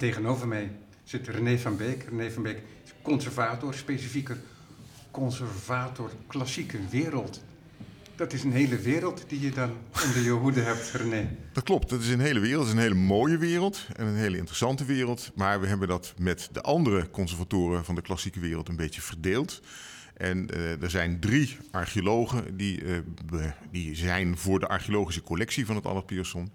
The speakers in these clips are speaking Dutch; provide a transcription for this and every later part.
En tegenover mij zit René van Beek. René van Beek is conservator, specifieker conservator klassieke wereld. Dat is een hele wereld die je dan onder je hoede hebt, René. Dat klopt, dat is een hele wereld. Het is een hele mooie wereld en een hele interessante wereld. Maar we hebben dat met de andere conservatoren van de klassieke wereld een beetje verdeeld. En uh, er zijn drie archeologen die, uh, die zijn voor de archeologische collectie van het Allard Pierson.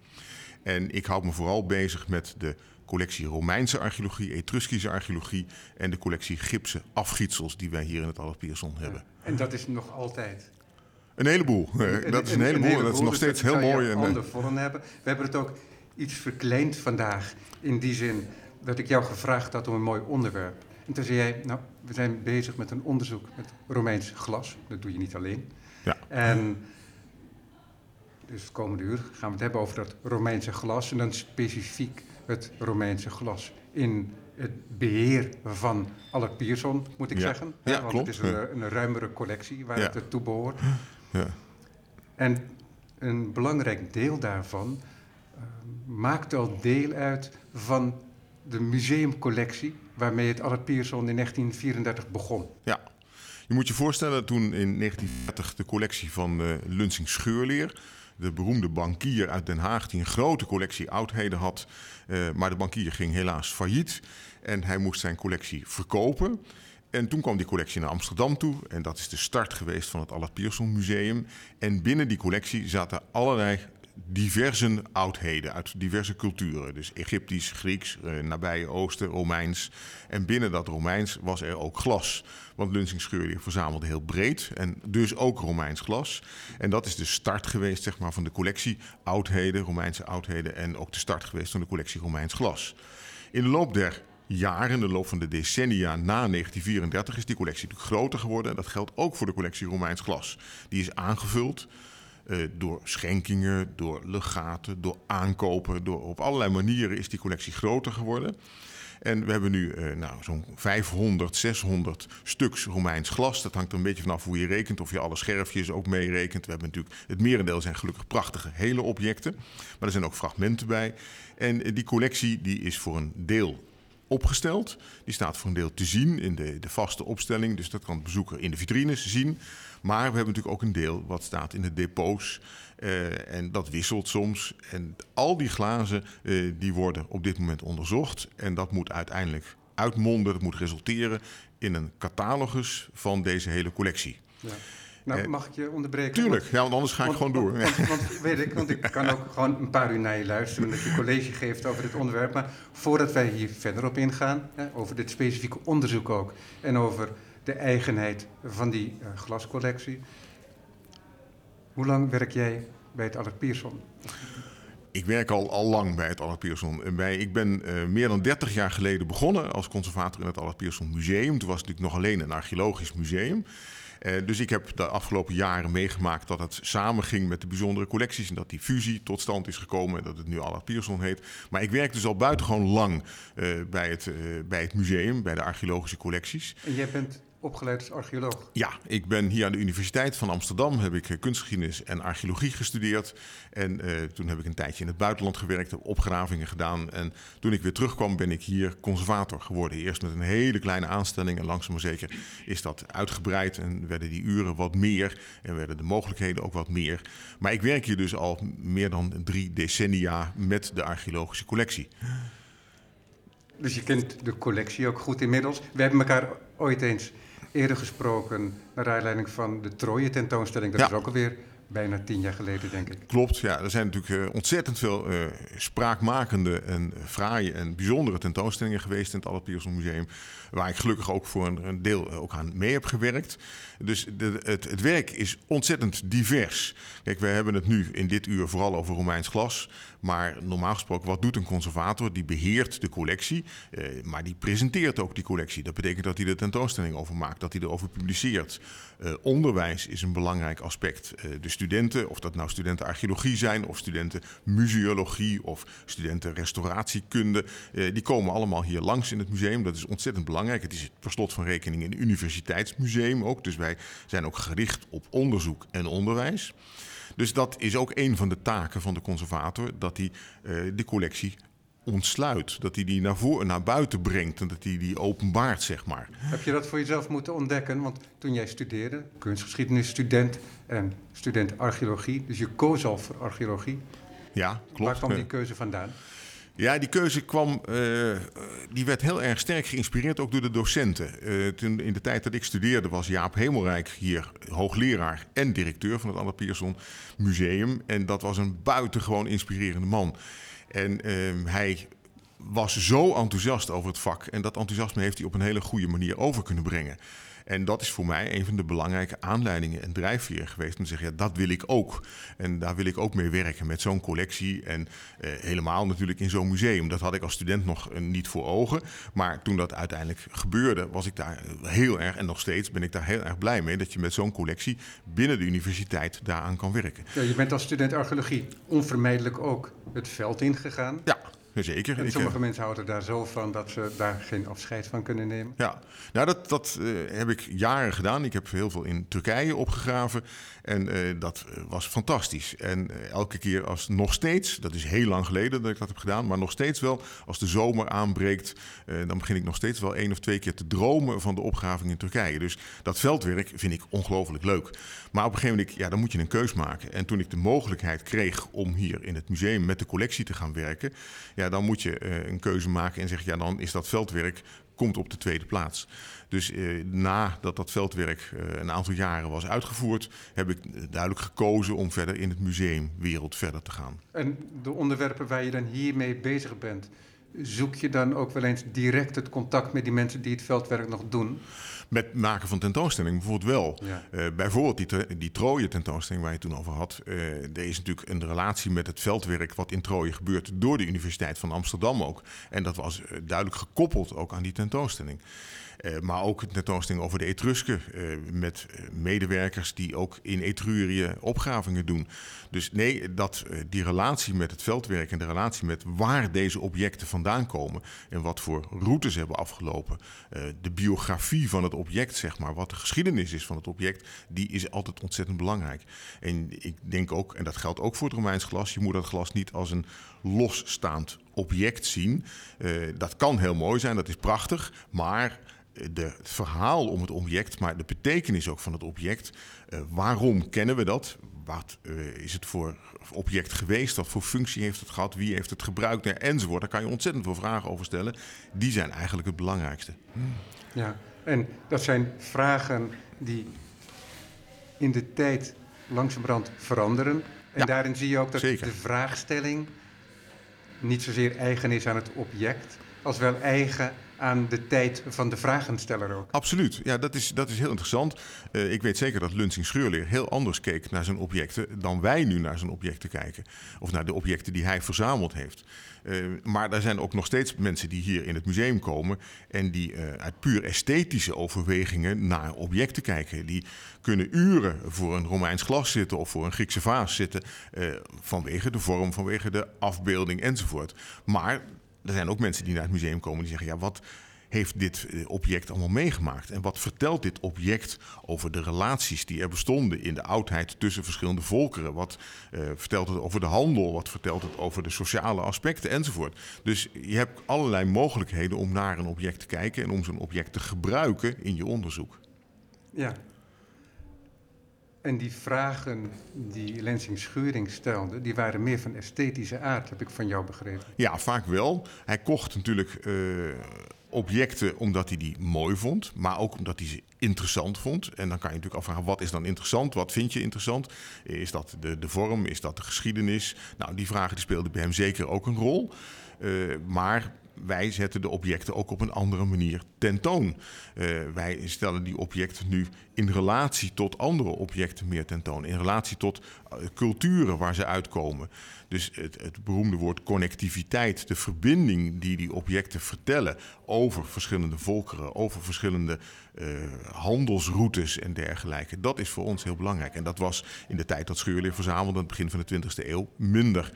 En ik houd me vooral bezig met de collectie Romeinse archeologie, Etruskische archeologie en de collectie gipsen afgietsels die wij hier in het Pierson hebben. En dat is nog altijd een heleboel. dat is een, heleboel. Dat is nog dus steeds heel mooi. Een andere vorm hebben. We hebben het ook iets verkleind vandaag. In die zin dat ik jou gevraagd had om een mooi onderwerp. En toen zei jij, nou, we zijn bezig met een onderzoek met Romeins glas. Dat doe je niet alleen. Ja. En dus het komende uur gaan we het hebben over dat Romeinse glas. En dan specifiek het Romeinse glas in het beheer van Allard Pierson, moet ik zeggen. Ja, Want klopt. het is een, een ruimere collectie waar het toe behoort. Ja. En een belangrijk deel daarvan eh, maakt al deel uit van de museumcollectie waarmee het Allard Pierson in 1934 begon. Ja. Je moet je voorstellen toen in 1940 de collectie van uh, Lunsing Scheurleer, de beroemde bankier uit Den Haag, die een grote collectie oudheden had, uh, maar de bankier ging helaas failliet en hij moest zijn collectie verkopen. En toen kwam die collectie naar Amsterdam toe. En dat is de start geweest van het Allard Pierson Museum. En binnen die collectie zaten allerlei diverse oudheden uit diverse culturen. Dus Egyptisch, Grieks, eh, nabije Oosten, Romeins. En binnen dat Romeins was er ook glas. Want Lunsing Scheurleer verzamelde heel breed en dus ook Romeins glas. En dat is de start geweest zeg maar, van de collectie oudheden, Romeinse oudheden. En ook de start geweest van de collectie Romeins glas. In de loop der jaren, in de loop van de decennia na 1934, is die collectie natuurlijk groter geworden. En dat geldt ook voor de collectie Romeins glas. Die is aangevuld uh, door schenkingen, door legaten, door aankopen. Door, op allerlei manieren is die collectie groter geworden. En we hebben nu uh, nou, zo'n 500, 600 stuks Romeins glas. Dat hangt er een beetje vanaf hoe je rekent, of je alle scherfjes ook meerekent. We hebben natuurlijk, het merendeel zijn gelukkig prachtige hele objecten. Maar er zijn ook fragmenten bij. En uh, die collectie die is voor een deel opgesteld. Die staat voor een deel te zien in de, de vaste opstelling. Dus dat kan de bezoeker in de vitrines zien. Maar we hebben natuurlijk ook een deel wat staat in de depots. Uh, en dat wisselt soms. En al die glazen uh, die worden op dit moment onderzocht. En dat moet uiteindelijk uitmonden, dat moet resulteren in een catalogus van deze hele collectie. Ja. Nou, mag ik je onderbreken? Tuurlijk, want, ja, want anders ga ik want, gewoon door. Want, want, want, weet ik, want ik kan ook gewoon een paar uur naar je luisteren... dat je college geeft over dit onderwerp. Maar voordat wij hier verder op ingaan, hè, over dit specifieke onderzoek ook... en over de eigenheid van die uh, glascollectie... hoe lang werk jij bij het Allard Pierson? Ik werk al, al lang bij het Allard Pierson. Bij, ik ben uh, meer dan 30 jaar geleden begonnen als conservator in het Allard Pierson Museum. Toen was het natuurlijk nog alleen een archeologisch museum. Uh, dus ik heb de afgelopen jaren meegemaakt dat het samenging met de bijzondere collecties en dat die fusie tot stand is gekomen, dat het nu Allard Pierson heet. Maar ik werk dus al buitengewoon lang uh, bij, het, uh, bij het museum, bij de archeologische collecties. En jij bent opgeleid als archeoloog? Ja, ik ben hier aan de Universiteit van Amsterdam, heb ik kunstgeschiedenis en archeologie gestudeerd. En uh, toen heb ik een tijdje in het buitenland gewerkt, heb opgravingen gedaan. En toen ik weer terugkwam ben ik hier conservator geworden. Eerst met een hele kleine aanstelling en langzaam maar zeker is dat uitgebreid. En werden die uren wat meer en werden de mogelijkheden ook wat meer. Maar ik werk hier dus al meer dan drie decennia met de archeologische collectie. Dus je kent de collectie ook goed inmiddels. We hebben elkaar ooit eens eerder gesproken naar aanleiding van de Troje tentoonstelling. Dat Ja. is ook alweer bijna tien jaar geleden, denk ik. Klopt, ja. Er zijn natuurlijk ontzettend veel spraakmakende en fraaie en bijzondere tentoonstellingen geweest in het Albert Pierson Museum. Waar ik gelukkig ook voor een, deel ook aan mee heb gewerkt. Dus de, het, het werk is ontzettend divers. Kijk, we hebben het nu in dit uur vooral over Romeins glas. Maar normaal gesproken, wat doet een conservator? Die beheert de collectie, eh, maar die presenteert ook die collectie. Dat betekent dat hij er tentoonstelling over maakt, dat hij erover publiceert. Eh, onderwijs is een belangrijk aspect. Eh, de studenten, of dat nou studenten archeologie zijn, of studenten museologie, of studenten restauratiekunde, die komen allemaal hier langs in het museum. Dat is ontzettend belangrijk. Het is per slot van rekening een universiteitsmuseum ook. Dus wij zijn ook gericht op onderzoek en onderwijs. Dus dat is ook een van de taken van de conservator, dat hij uh, de collectie ontsluit. Dat hij die naar, voor, naar buiten brengt en dat hij die openbaart, zeg maar. Heb je dat voor jezelf moeten ontdekken? Want toen jij studeerde, kunstgeschiedenisstudent en student archeologie, dus je koos al voor archeologie. Ja, klopt. Waar kwam die keuze vandaan? Ja, die keuze kwam, uh, die werd heel erg sterk geïnspireerd ook door de docenten. Uh, toen, in de tijd dat ik studeerde was Jaap Hemelrijk hier hoogleraar en directeur van het Anne Pierson Museum. En dat was een buitengewoon inspirerende man. En uh, hij was zo enthousiast over het vak en dat enthousiasme heeft hij op een hele goede manier over kunnen brengen. En dat is voor mij een van de belangrijke aanleidingen en drijfveren geweest. Om te zeggen, ja, dat wil ik ook. En daar wil ik ook mee werken met zo'n collectie. En eh, helemaal natuurlijk in zo'n museum. Dat had ik als student nog eh, niet voor ogen. Maar toen dat uiteindelijk gebeurde, was ik daar heel erg, en nog steeds ben ik daar heel erg blij mee, dat je met zo'n collectie binnen de universiteit daaraan kan werken. Ja, je bent als student archeologie onvermijdelijk ook het veld ingegaan. Ja. Zeker. En sommige mensen houden daar zo van dat ze daar geen afscheid van kunnen nemen. Ja, nou dat, dat uh, heb ik jaren gedaan. Ik heb heel veel in Turkije opgegraven. En uh, dat eh, was fantastisch. En uh, elke keer als nog steeds, dat is heel lang geleden dat ik dat heb gedaan, maar nog steeds wel, als de zomer aanbreekt, dan begin ik nog steeds wel één of twee keer te dromen van de opgraving in Turkije. Dus dat veldwerk vind ik ongelooflijk leuk. Maar op een gegeven moment, ja, dan moet je een keus maken. En toen ik de mogelijkheid kreeg om hier in het museum met de collectie te gaan werken, ja, dan moet je een keuze maken en zeggen, ja, dan is dat veldwerk komt op de tweede plaats. Dus eh, nadat dat veldwerk eh, een aantal jaren was uitgevoerd, heb ik duidelijk gekozen om verder in het museumwereld verder te gaan. En de onderwerpen waar je dan hiermee bezig bent, zoek je dan ook wel eens direct het contact met die mensen die het veldwerk nog doen? Met maken van tentoonstellingen bijvoorbeeld wel. Ja. Uh, bijvoorbeeld die, die Trooien tentoonstelling waar je toen over had. Er is natuurlijk een relatie met het veldwerk wat in Trooien gebeurt door de Universiteit van Amsterdam ook. En dat was uh, duidelijk gekoppeld ook aan die tentoonstelling. Uh, maar ook een tentoonstelling over de Etrusken. Uh, met medewerkers die ook in Etrurië opgravingen doen. Dus nee, dat, die relatie met het veldwerk en de relatie met waar deze objecten vandaan komen. En wat voor routes hebben afgelopen. de biografie van het object, zeg maar. Wat de geschiedenis is van het object. Die is altijd ontzettend belangrijk. En ik denk ook, en dat geldt ook voor het Romeins glas. Je moet dat glas niet als een losstaand object zien. dat kan heel mooi zijn, dat is prachtig. Maar de, het verhaal om het object, maar de betekenis ook van het object. Uh, waarom kennen we dat? Wat uh, is het voor object geweest? Wat voor functie heeft het gehad? Wie heeft het gebruikt? enzovoort. Daar kan je ontzettend veel vragen over stellen. Die zijn eigenlijk het belangrijkste. Ja, en dat zijn vragen die in de tijd langzamerhand veranderen. En ja, daarin zie je ook dat zeker. de vraagstelling niet zozeer eigen is aan het object, als wel eigen aan de tijd van de vragensteller ook. Absoluut, ja, dat is, dat is heel interessant. Uh, ik weet zeker dat Lunsing Scheurleer heel anders keek naar zijn objecten dan wij nu naar zijn objecten kijken. Of naar de objecten die hij verzameld heeft. Uh, maar er zijn ook nog steeds mensen die hier in het museum komen en die uh, uit puur esthetische overwegingen naar objecten kijken. Die kunnen uren voor een Romeins glas zitten of voor een Griekse vaas zitten vanwege de vorm, vanwege de afbeelding enzovoort. Maar er zijn ook mensen die naar het museum komen die zeggen: ja, wat heeft dit eh, object allemaal meegemaakt? En wat vertelt dit object over de relaties die er bestonden in de oudheid tussen verschillende volkeren? Wat uh, vertelt het over de handel? Wat vertelt het over de sociale aspecten enzovoort? Dus je hebt allerlei mogelijkheden om naar een object te kijken en om zo'n object te gebruiken in je onderzoek. Ja. En die vragen die Lensing Schuring stelde, die waren meer van esthetische aard, heb ik van jou begrepen. Ja, vaak wel. Hij kocht natuurlijk eh, objecten omdat hij die mooi vond, maar ook omdat hij ze interessant vond. En dan kan je natuurlijk afvragen, wat is dan interessant? Wat vind je interessant? Is dat de, de vorm? Is dat de geschiedenis? Nou, die vragen die speelden bij hem zeker ook een rol. Uh, maar wij zetten de objecten ook op een andere manier tentoon. Uh, wij stellen die objecten nu in relatie tot andere objecten meer tentoon. In relatie tot uh, culturen waar ze uitkomen. Dus het, het, beroemde woord connectiviteit, de verbinding die die objecten vertellen over verschillende volkeren, over verschillende handelsroutes en dergelijke. Dat is voor ons heel belangrijk. En dat was in de tijd dat Scheurleer verzamelde, aan het begin van de 20e eeuw, minder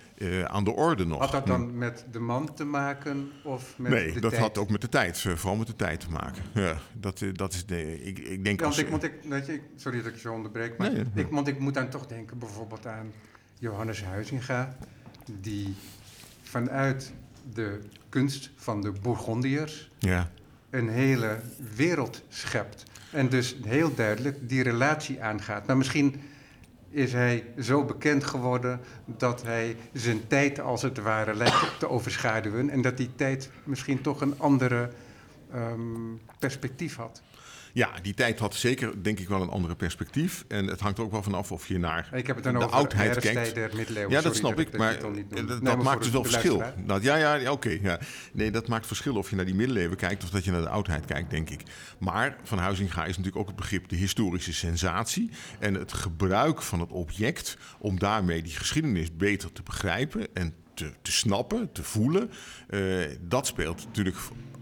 aan de orde nog. Had dat dan met de man te maken of met nee, de dat tijd? had ook met de tijd, vooral met de tijd te maken. Ja, dat, dat is de, ik, ik denk Ja, als, want ik, want ik, weet je, sorry dat ik je zo onderbreek, maar Nee, ja. ik, want ik moet dan toch denken bijvoorbeeld aan Johannes Huizinga, die vanuit de kunst van de Bourgondiërs ja, een hele wereld schept. En dus heel duidelijk die relatie aangaat. Maar misschien is hij zo bekend geworden dat hij zijn tijd als het ware lijkt te overschaduwen. En dat die tijd misschien toch een andere ehm, perspectief had. Ja, die tijd had zeker denk ik wel een andere perspectief. En het hangt er ook wel vanaf of je naar Ik heb het dan de over oudheid kijkt. middeleeuwen. Ja, dat Sorry snap ik, maar eh, dat, Nee, dat maar maakt dus wel verschil. Nou, ja, ja, ja, oké. ja. Nee, dat maakt verschil of je naar die middeleeuwen kijkt of dat je naar de oudheid kijkt, denk ik. Maar van Huizinga is natuurlijk ook het begrip de historische sensatie en het gebruik van het object om daarmee die geschiedenis beter te begrijpen en te, te snappen, te voelen. Eh, dat speelt natuurlijk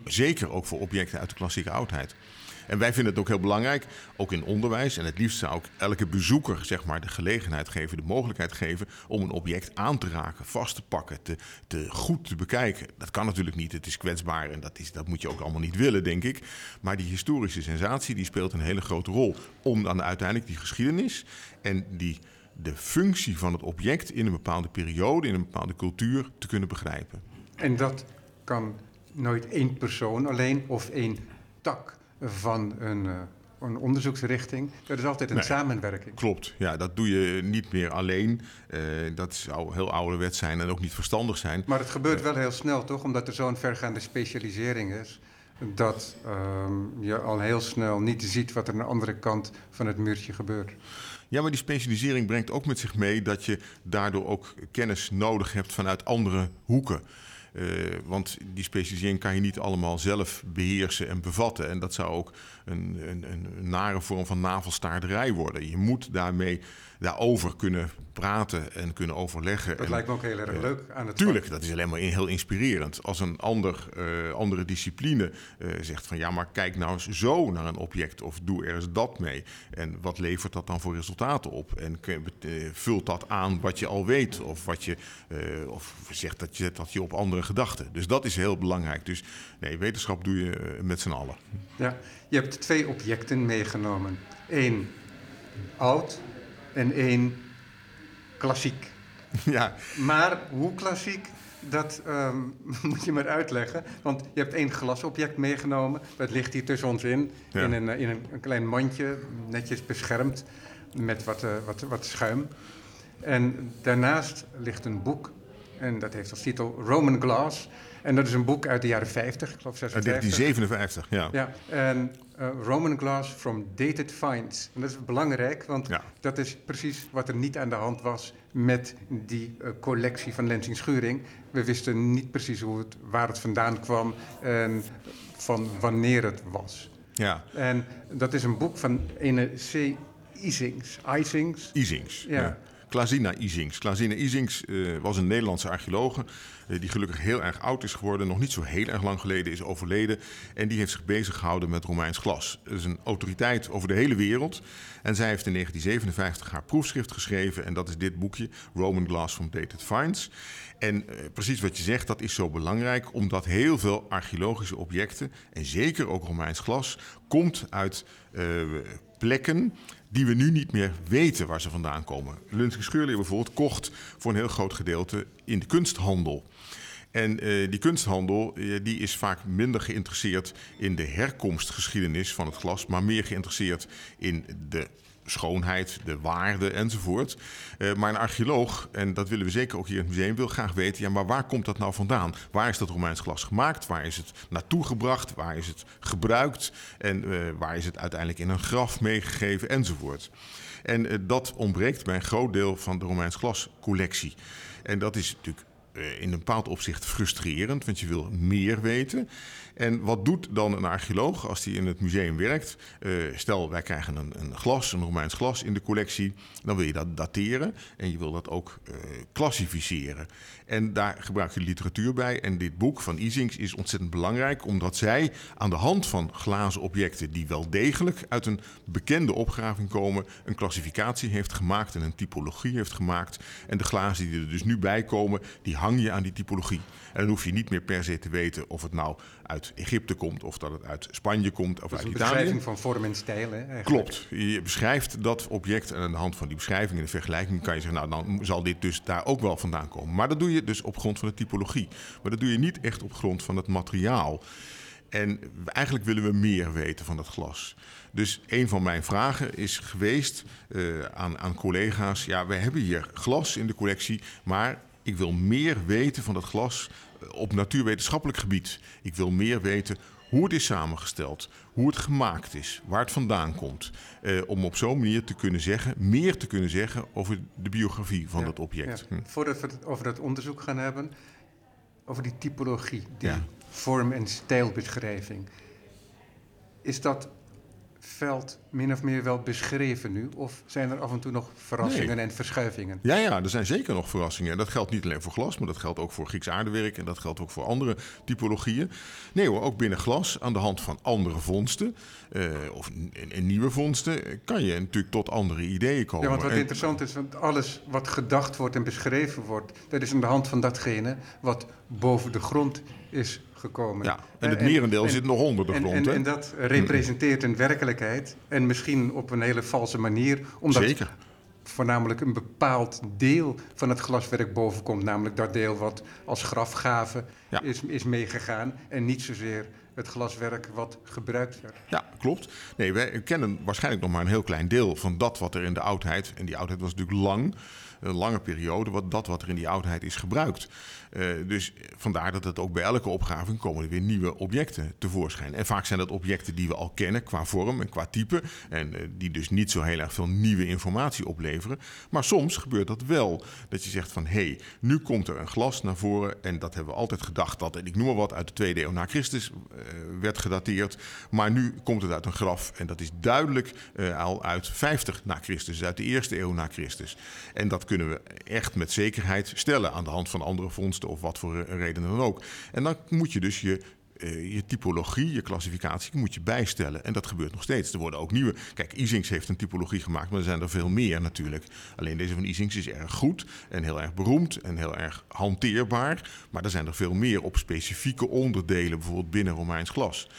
zeker ook voor objecten uit de klassieke oudheid. En wij vinden het ook heel belangrijk, ook in onderwijs. En het liefst zou ik elke bezoeker zeg maar, de gelegenheid geven, de mogelijkheid geven om een object aan te raken, vast te pakken, te, te goed te bekijken. Dat kan natuurlijk niet, het is kwetsbaar en dat, is, dat moet je ook allemaal niet willen, denk ik. Maar die historische sensatie die speelt een hele grote rol om dan uiteindelijk die geschiedenis en die, de functie van het object in een bepaalde periode, in een bepaalde cultuur te kunnen begrijpen. En dat kan nooit één persoon alleen of één tak van een, eh, een onderzoeksrichting. Dat is altijd een Nee. samenwerking. Klopt, ja, dat doe je niet meer alleen. Eh, dat zou heel ouderwets zijn en ook niet verstandig zijn. Maar het gebeurt wel heel snel, toch? Omdat er zo'n vergaande specialisering is. Dat ehm, je al heel snel niet ziet wat er aan de andere kant van het muurtje gebeurt. Ja, maar die specialisering brengt ook met zich mee dat je daardoor ook kennis nodig hebt vanuit andere hoeken. Eh, want die specialisering kan je niet allemaal zelf beheersen en bevatten. En dat zou ook een, een, een nare vorm van navelstaarderij worden. Je moet daarmee daarover kunnen praten en kunnen overleggen. Dat en, lijkt me ook heel erg leuk aan het Tuurlijk, vak. dat is alleen maar in- heel inspirerend. Als een ander, eh, andere discipline eh, zegt van ja, maar kijk nou eens zo naar een object of doe er eens dat mee. En wat levert dat dan voor resultaten op? En vult dat aan wat je al weet of wat je of zegt dat je dat je op andere gedachten. Dus dat is heel belangrijk. Dus nee, wetenschap doe je eh, met z'n allen. Ja, je hebt twee objecten meegenomen. Eén oud en één klassiek. ja, Maar hoe klassiek, dat ehm, moet je maar uitleggen. Want je hebt één glasobject meegenomen. Dat ligt hier tussen ons in. Ja. In, een, eh, in een, een klein mandje, netjes beschermd. Met wat, eh, wat, wat schuim. En daarnaast ligt een boek. En dat heeft als titel Roman Glass. En dat is een boek uit de jaren 50, ik geloof uit 56. 1957. Ja. Ja, en eh, Roman Glass from Dated Finds. En dat is belangrijk, want Ja. dat is precies wat er niet aan de hand was met die eh, collectie van Lensing Schuring. We wisten niet precies hoe het, waar het vandaan kwam en van wanneer het was. ja. En dat is een boek van ene C. Isings. Isings. Isings. Ja. Ja. Klazina Isings. Klazina Isings eh, was een Nederlandse archeologe eh, die gelukkig heel erg oud is geworden, nog niet zo heel erg lang geleden is overleden. En die heeft zich bezig gehouden met Romeins glas. Dat is een autoriteit over de hele wereld. En zij heeft in 1957 haar proefschrift geschreven en dat is dit boekje, Roman Glass from Dated Finds. En eh, precies wat je zegt, dat is zo belangrijk omdat heel veel archeologische objecten, en zeker ook Romeins glas, komt uit plekken die we nu niet meer weten waar ze vandaan komen. Lunsky Scheurleer bijvoorbeeld kocht voor een heel groot gedeelte in de kunsthandel. En eh, die kunsthandel eh, die is vaak minder geïnteresseerd in de herkomstgeschiedenis van het glas, maar meer geïnteresseerd in de schoonheid, de waarde enzovoort. Uh, maar een archeoloog, en dat willen we zeker ook hier in het museum, wil graag weten: ja, maar waar komt dat nou vandaan? Waar is dat Romeins glas gemaakt? Waar is het naartoe gebracht? Waar is het gebruikt? En uh, waar is het uiteindelijk in een graf meegegeven enzovoort? En uh, dat ontbreekt bij een groot deel van de Romeins glascollectie. En dat is natuurlijk in een bepaald opzicht frustrerend, want je wil meer weten. En wat doet dan een archeoloog als hij in het museum werkt? Uh, stel, wij krijgen een, een, glas, een Romeins glas in de collectie. Dan wil je dat dateren en je wil dat ook uh, klassificeren. En daar gebruik je literatuur bij. En dit boek van Isings is ontzettend belangrijk, omdat zij aan de hand van glazen objecten die wel degelijk uit een bekende opgraving komen, een klassificatie heeft gemaakt en een typologie heeft gemaakt. En de glazen die er dus nu bij komen, die hang je aan die typologie. En dan hoef je niet meer per se te weten of het nou uit Egypte komt, of dat het uit Spanje komt, of dus uit een Italië. beschrijving van vorm en stijl, hè, eigenlijk. Klopt. Je beschrijft dat object en aan de hand van die beschrijving en de vergelijking kan je zeggen, nou dan zal dit dus daar ook wel vandaan komen. Maar dat doe je dus op grond van de typologie. Maar dat doe je niet echt op grond van het materiaal. En eigenlijk willen we meer weten van dat glas. Dus een van mijn vragen is geweest uh, aan, aan collega's: ja, we hebben hier glas in de collectie, maar ik wil meer weten van dat glas op natuurwetenschappelijk gebied. Ik wil meer weten hoe het is samengesteld, hoe het gemaakt is, waar het vandaan komt. Eh, om op zo'n manier te kunnen zeggen, meer te kunnen zeggen over de biografie van Ja, dat object. ja. Hm. Voordat we het over dat onderzoek gaan hebben, over die typologie, die Ja. vorm- en stijlbeschrijving. Is dat veld min of meer wel beschreven nu? Of zijn er af en toe nog verrassingen Nee. en verschuivingen? Ja, ja, er zijn zeker nog verrassingen. En dat geldt niet alleen voor glas, maar dat geldt ook voor Grieks aardewerk en dat geldt ook voor andere typologieën. Nee hoor, ook binnen glas, aan de hand van andere vondsten eh, of en nieuwe vondsten, kan je natuurlijk tot andere ideeën komen. Ja, want wat En- interessant is, want alles wat gedacht wordt en beschreven wordt, dat is aan de hand van datgene wat boven de grond is gekomen. Ja, en het En- merendeel en- zit nog onder de En, grond. en, hè? en dat representeert een werkelijkheid en misschien op een hele valse manier, omdat Zeker. voornamelijk een bepaald deel van het glaswerk bovenkomt, namelijk dat deel wat als grafgave Ja. is, is meegegaan en niet zozeer het glaswerk wat gebruikt werd. Ja, klopt. Nee, wij kennen waarschijnlijk nog maar een heel klein deel van dat wat er in de oudheid, en die oudheid was natuurlijk lang, een lange periode, wat, dat wat er in die oudheid is gebruikt. Eh, dus vandaar dat het ook bij elke opgraving komen er weer nieuwe objecten tevoorschijn. En vaak zijn dat objecten die we al kennen qua vorm en qua type. En eh, die dus niet zo heel erg veel nieuwe informatie opleveren. Maar soms gebeurt dat wel. Dat je zegt van hé, hey, nu komt er een glas naar voren. En dat hebben we altijd gedacht dat, en ik noem maar wat, uit de tweede eeuw na Christus eh, werd gedateerd. Maar nu komt het uit een graf. En dat is duidelijk al uit 50 na Christus, uit de eerste eeuw na Christus. En dat kunnen we echt met zekerheid stellen aan de hand van andere vondsten of wat voor redenen dan ook. En dan moet je dus je eh, je typologie, je klassificatie moet je bijstellen. En dat gebeurt nog steeds. Er worden ook nieuwe. Kijk, Isings heeft een typologie gemaakt, maar er zijn er veel meer natuurlijk. Alleen deze van Isings is erg goed en heel erg beroemd en heel erg hanteerbaar. Maar er zijn er veel meer op specifieke onderdelen, bijvoorbeeld binnen Romeins glas.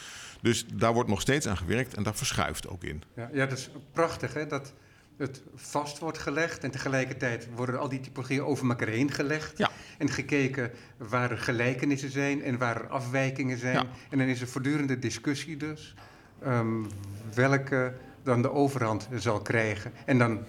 Dus daar wordt nog steeds aan gewerkt en daar verschuift ook in. Ja, ja, dat is prachtig hè, dat het vast wordt gelegd en tegelijkertijd worden al die typologieën over elkaar heen gelegd. Ja. En gekeken waar er gelijkenissen zijn en waar er afwijkingen zijn. Ja. En dan is er voortdurende discussie dus, ehm, welke dan de overhand zal krijgen. En dan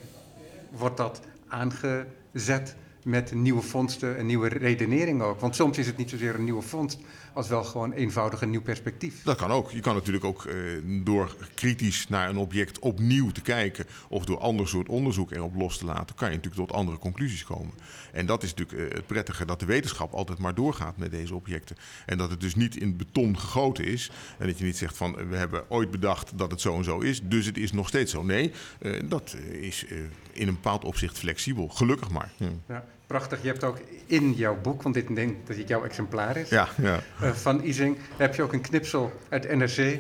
wordt dat aangezet met nieuwe vondsten en nieuwe redenering ook. Want soms is het niet zozeer een nieuwe vondst, als wel gewoon eenvoudig een nieuw perspectief. Dat kan ook. Je kan natuurlijk ook eh, door kritisch naar een object opnieuw te kijken of door ander soort onderzoek erop los te laten, kan je natuurlijk tot andere conclusies komen. En dat is natuurlijk eh, het prettige dat de wetenschap altijd maar doorgaat met deze objecten. En dat het dus niet in beton gegoten is en dat je niet zegt van we hebben ooit bedacht dat het zo en zo is, dus het is nog steeds zo. Nee, eh, dat is in een bepaald opzicht flexibel. Gelukkig maar. Hm. Ja, prachtig. Je hebt ook in jouw boek, want dit denk dat dit jouw exemplaar is, Ja, ja. eh, van Ising, heb je ook een knipsel uit NRC.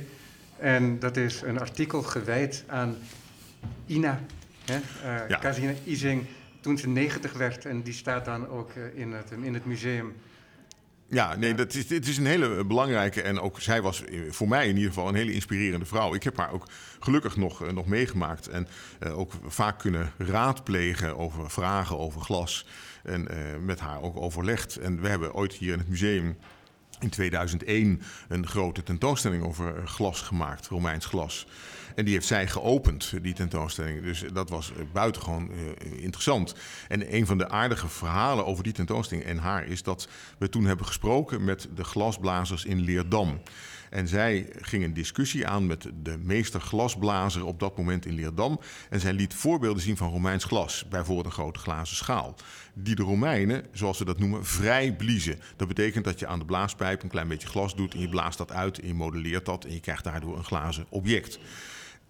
En dat is een artikel gewijd aan Ina, hè, eh, Ja. Kazina Ising, toen ze 90 werd. En die staat dan ook eh, in, het, in het museum. Ja, nee, dat is, het is een hele belangrijke en ook zij was eh, voor mij in ieder geval een hele inspirerende vrouw. Ik heb haar ook gelukkig nog, eh, nog meegemaakt en eh, ook vaak kunnen raadplegen over vragen over glas en eh, met haar ook overlegd. En we hebben ooit hier in het museum in 2001 een grote tentoonstelling over glas gemaakt, Romeins glas. En die heeft zij geopend, die tentoonstelling. Dus dat was buitengewoon uh, interessant. En een van de aardige verhalen over die tentoonstelling en haar is dat we toen hebben gesproken met de glasblazers in Leerdam. En zij ging een discussie aan met de meester glasblazer op dat moment in Leerdam. En zij liet voorbeelden zien van Romeins glas, bijvoorbeeld een grote glazen schaal. Die de Romeinen, zoals ze dat noemen, vrij bliezen. Dat betekent dat je aan de blaaspijp een klein beetje glas doet en je blaast dat uit en je modelleert dat en je krijgt daardoor een glazen object.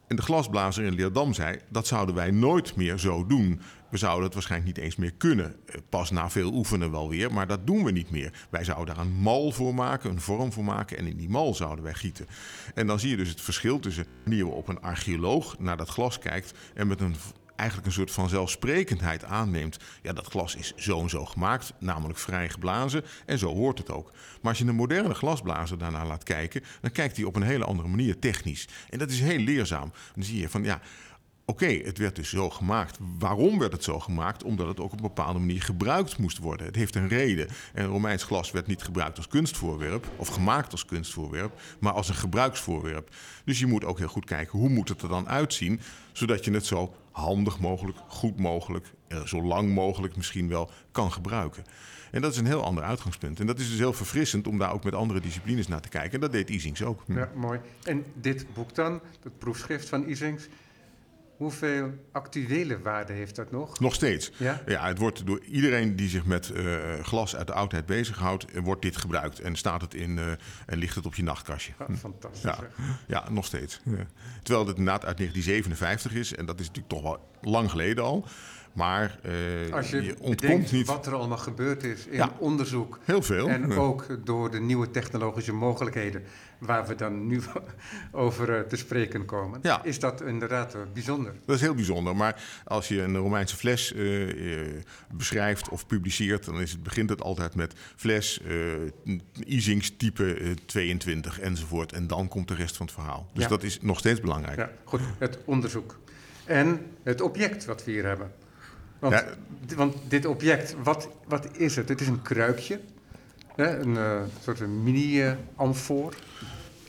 En de glasblazer in Leerdam zei: dat zouden wij nooit meer zo doen. We zouden het waarschijnlijk niet eens meer kunnen. Eh, pas na veel oefenen wel weer, maar dat doen we niet meer. Wij zouden daar een mal voor maken, een vorm voor maken en in die mal zouden wij gieten. En dan zie je dus het verschil tussen wanneer we op een archeoloog naar dat glas kijkt en met een eigenlijk een soort van zelfsprekendheid aanneemt. Ja, dat glas is zo en zo gemaakt, namelijk vrij geblazen. En zo hoort het ook. Maar als je een moderne glasblazer daarna laat kijken, dan kijkt hij op een hele andere manier technisch. En dat is heel leerzaam. Dan zie je van ja. Oké, het werd dus zo gemaakt. Waarom werd het zo gemaakt? Omdat het ook op een bepaalde manier gebruikt moest worden. Het heeft een reden. En Romeins glas werd niet gebruikt als kunstvoorwerp of gemaakt als kunstvoorwerp, maar als een gebruiksvoorwerp. Dus je moet ook heel goed kijken hoe moet het er dan uitzien, zodat je het zo handig mogelijk, goed mogelijk, eh, zo lang mogelijk misschien wel kan gebruiken. En dat is een heel ander uitgangspunt. En dat is dus heel verfrissend om daar ook met andere disciplines naar te kijken. En dat deed Isings ook. Ja, mooi. En dit boek dan, het proefschrift van Isings, Hoeveel actuele waarde heeft dat nog? Nog steeds. Ja, ja het wordt door iedereen die zich met uh, glas uit de oudheid bezighoudt, eh, wordt dit gebruikt. En staat het in uh, en ligt het op je nachtkastje. Ah, fantastisch. Ja, ja nog steeds. Ja. Terwijl het inderdaad uit 1957 is. En dat is natuurlijk toch wel lang geleden al. Maar uh, Als je, je ontkomt niet. wat er allemaal gebeurd is in ja, onderzoek. Heel veel. En ook door de nieuwe technologische mogelijkheden waar we dan nu over uh, te spreken komen. Ja. Is dat inderdaad uh, bijzonder? Dat is heel bijzonder. Maar als je een Romeinse fles beschrijft of publiceert, dan is het, begint het altijd met fles, Isings type 22 enzovoort. En dan komt de rest van het verhaal. Dus dat is nog steeds belangrijk. Ja, goed. Het onderzoek. En het object wat we hier hebben. Want, ja. want dit object, wat, wat is het? Het is een kruikje, hè? een uh, soort mini-amfoor.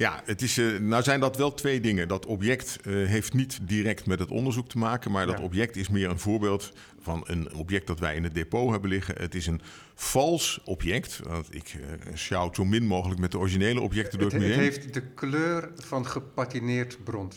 Ja, het is, uh, nou zijn dat wel twee dingen. Dat object uh, heeft niet direct met het onderzoek te maken, maar dat object is meer een voorbeeld van een object dat wij in het depot hebben liggen. Het is een vals object. Want ik uh, sjouw zo min mogelijk met de originele objecten door het, het museum. Het heeft de kleur van gepatineerd brons.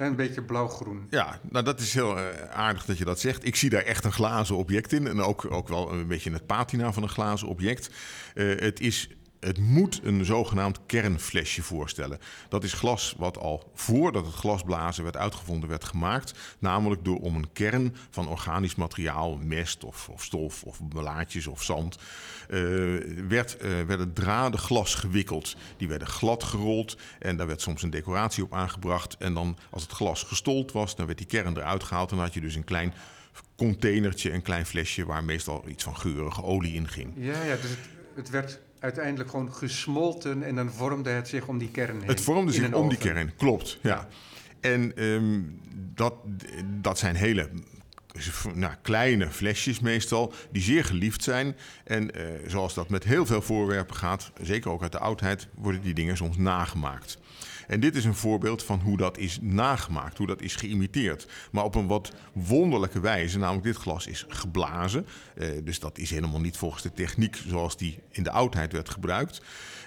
Een beetje blauw-groen. Ja, nou dat is heel uh, aardig dat je dat zegt. Ik zie daar echt een glazen object in. En ook, ook wel een beetje het patina van een glazen object. Uh, het is het moet een zogenaamd kernflesje voorstellen. Dat is glas wat al voordat het glasblazen werd uitgevonden werd gemaakt. Namelijk door om een kern van organisch materiaal, mest of, of stof of blaadjes of zand, werd, uh, werden draden glas gewikkeld. Die werden glad gerold en daar werd soms een decoratie op aangebracht. En dan als het glas gestold was, dan werd die kern eruit gehaald. En dan had je dus een klein containertje, een klein flesje waar meestal iets van geurige olie in ging. Ja, ja dus het, het werd uiteindelijk gewoon gesmolten en dan vormde het zich om die kern heen. Het vormde zich om die kern, klopt. Ja. En um, dat, dat zijn hele nou, kleine flesjes meestal, die zeer geliefd zijn. En uh, zoals dat met heel veel voorwerpen gaat, zeker ook uit de oudheid, worden die dingen soms nagemaakt. En dit is een voorbeeld van hoe dat is nagemaakt, hoe dat is geïmiteerd. Maar op een wat wonderlijke wijze, namelijk dit glas is geblazen. Uh, dus dat is helemaal niet volgens de techniek zoals die in de oudheid werd gebruikt.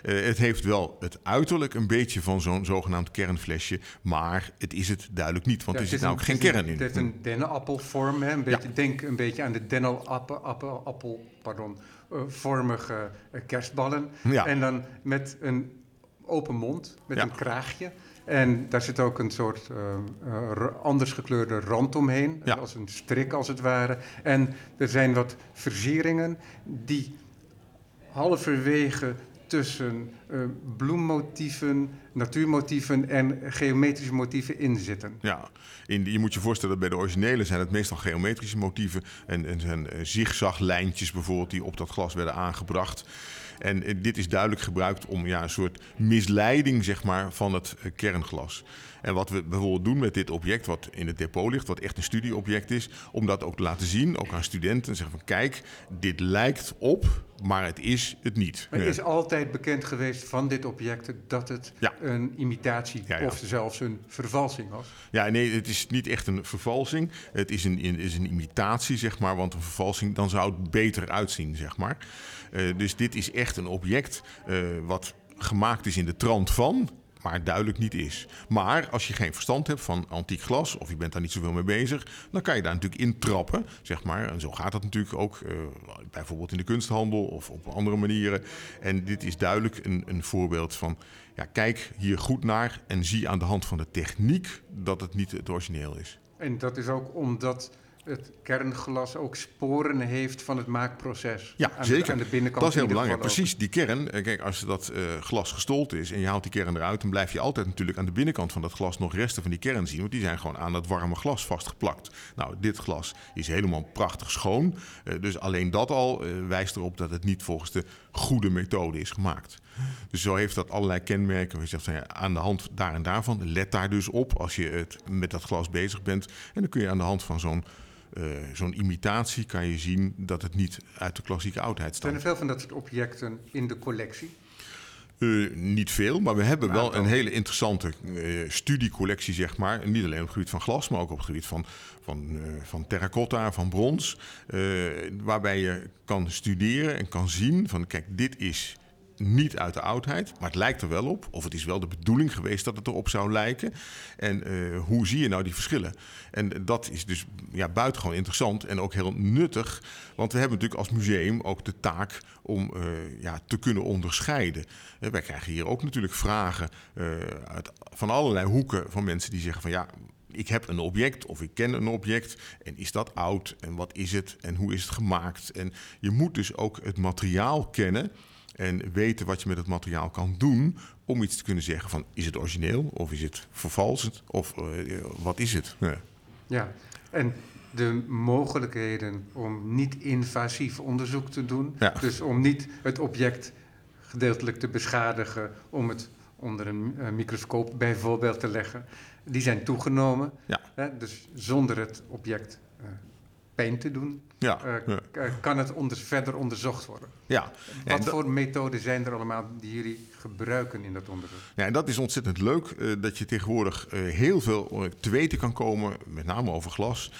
Uh, het heeft wel het uiterlijk een beetje van zo'n zogenaamd kernflesje, maar het is het duidelijk niet, want ja, er zit nou ook geen kern in. Het heeft een dennenappelvorm, hè? Een beetje, ja. denk een beetje aan de dennenappel, appel, pardon, uh, vormige kerstballen. Ja. En dan met een open mond met een kraagje. En daar zit ook een soort uh, anders gekleurde rand omheen, ja. als een strik als het ware. En er zijn wat versieringen die halverwege tussen uh, bloemmotieven, natuurmotieven en geometrische motieven inzitten. Ja, in, je moet je voorstellen dat bij de originele zijn het meestal geometrische motieven en, en zijn zigzaglijntjes bijvoorbeeld die op dat glas werden aangebracht. En eh, dit is duidelijk gebruikt om ja, een soort misleiding zeg maar, van het eh, kernglas. En wat we bijvoorbeeld doen met dit object, wat in het depot ligt, wat echt een studieobject is, om dat ook te laten zien, ook aan studenten. Zeggen van kijk, dit lijkt op, maar het is het niet. Maar is altijd bekend geweest van dit object dat het Ja. een imitatie Ja, ja. of zelfs een vervalsing was? Ja, nee, het is niet echt een vervalsing. Het is een, is een imitatie, zeg maar. Want een vervalsing, dan zou het beter uitzien, zeg maar. Eh, dus dit is echt een object eh, wat gemaakt is in de trant van, maar duidelijk niet is. Maar als je geen verstand hebt van antiek glas, of je bent daar niet zoveel mee bezig, dan kan je daar natuurlijk in trappen, zeg maar. En zo gaat dat natuurlijk ook, eh, bijvoorbeeld in de kunsthandel of op andere manieren. En dit is duidelijk een, een voorbeeld van, ja, kijk hier goed naar en zie aan de hand van de techniek dat het niet het origineel is. En dat is ook omdat het kernglas ook sporen heeft van het maakproces. Ja, aan, zeker. Aan de binnenkant Dat is heel belangrijk. Precies, die kern. eh, Kijk, als dat eh, glas gestold is en je haalt die kern eruit, dan blijf je altijd natuurlijk aan de binnenkant van dat glas nog resten van die kern zien. Want die zijn gewoon aan dat warme glas vastgeplakt. Nou, dit glas is helemaal prachtig schoon. Eh, dus alleen dat al wijst erop dat het niet volgens de goede methode is gemaakt. Dus zo heeft dat allerlei kenmerken. Je zegt ja, aan de hand daar en daarvan. Let daar dus op als je het met dat glas bezig bent. En dan kun je aan de hand van zo'n eh, zo'n imitatie kan je zien dat het niet uit de klassieke oudheid Zijn er stamt. veel van dat soort objecten in de collectie? Eh, niet veel, maar we hebben Een wel een hele interessante eh, studiecollectie, zeg maar. En niet alleen op het gebied van glas, maar ook op het gebied van, van, van terracotta, van brons. waarbij je kan studeren en kan zien van, kijk, dit is niet uit de oudheid, maar het lijkt er wel op. Of het is wel de bedoeling geweest dat het erop zou lijken. En eh, hoe zie je nou die verschillen? En dat is dus ja, buitengewoon interessant en ook heel nuttig. Want we hebben natuurlijk als museum ook de taak om eh, ja, te kunnen onderscheiden. Eh, wij krijgen hier ook natuurlijk vragen uit, van allerlei hoeken van mensen die zeggen van ja. Ik heb een object of ik ken een object en is dat oud en wat is het en hoe is het gemaakt? En je moet dus ook het materiaal kennen en weten wat je met het materiaal kan doen om iets te kunnen zeggen van is het origineel of is het vervalsend of eh, wat is het? Ja. Ja, en de mogelijkheden om niet-invasief onderzoek te doen. Ja. Dus om niet het object gedeeltelijk te beschadigen, om het onder een eh, microscoop bijvoorbeeld te leggen. Die zijn toegenomen. Ja. Hè, dus zonder het object eh, pijn te doen, Ja, kan het onder, verder onderzocht worden. Ja. Wat voor methoden zijn er allemaal die jullie gebruiken in dat onderzoek? Ja, en dat is ontzettend leuk, eh, dat je tegenwoordig eh, heel veel eh, te weten kan komen, met name over glas,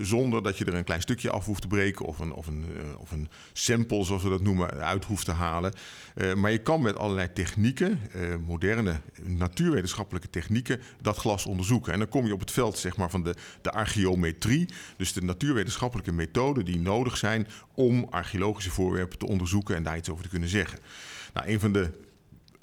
zonder dat je er een klein stukje af hoeft te breken of een, of een, of een sample, zoals we dat noemen, uit hoeft te halen. Maar je kan met allerlei technieken, moderne natuurwetenschappelijke technieken, dat glas onderzoeken. En dan kom je op het veld zeg maar, van de, de archeometrie, dus de natuurwetenschappelijke methoden die nodig zijn om archeologische voorwerpen te onderzoeken en daar iets over te kunnen zeggen. Nou, een van de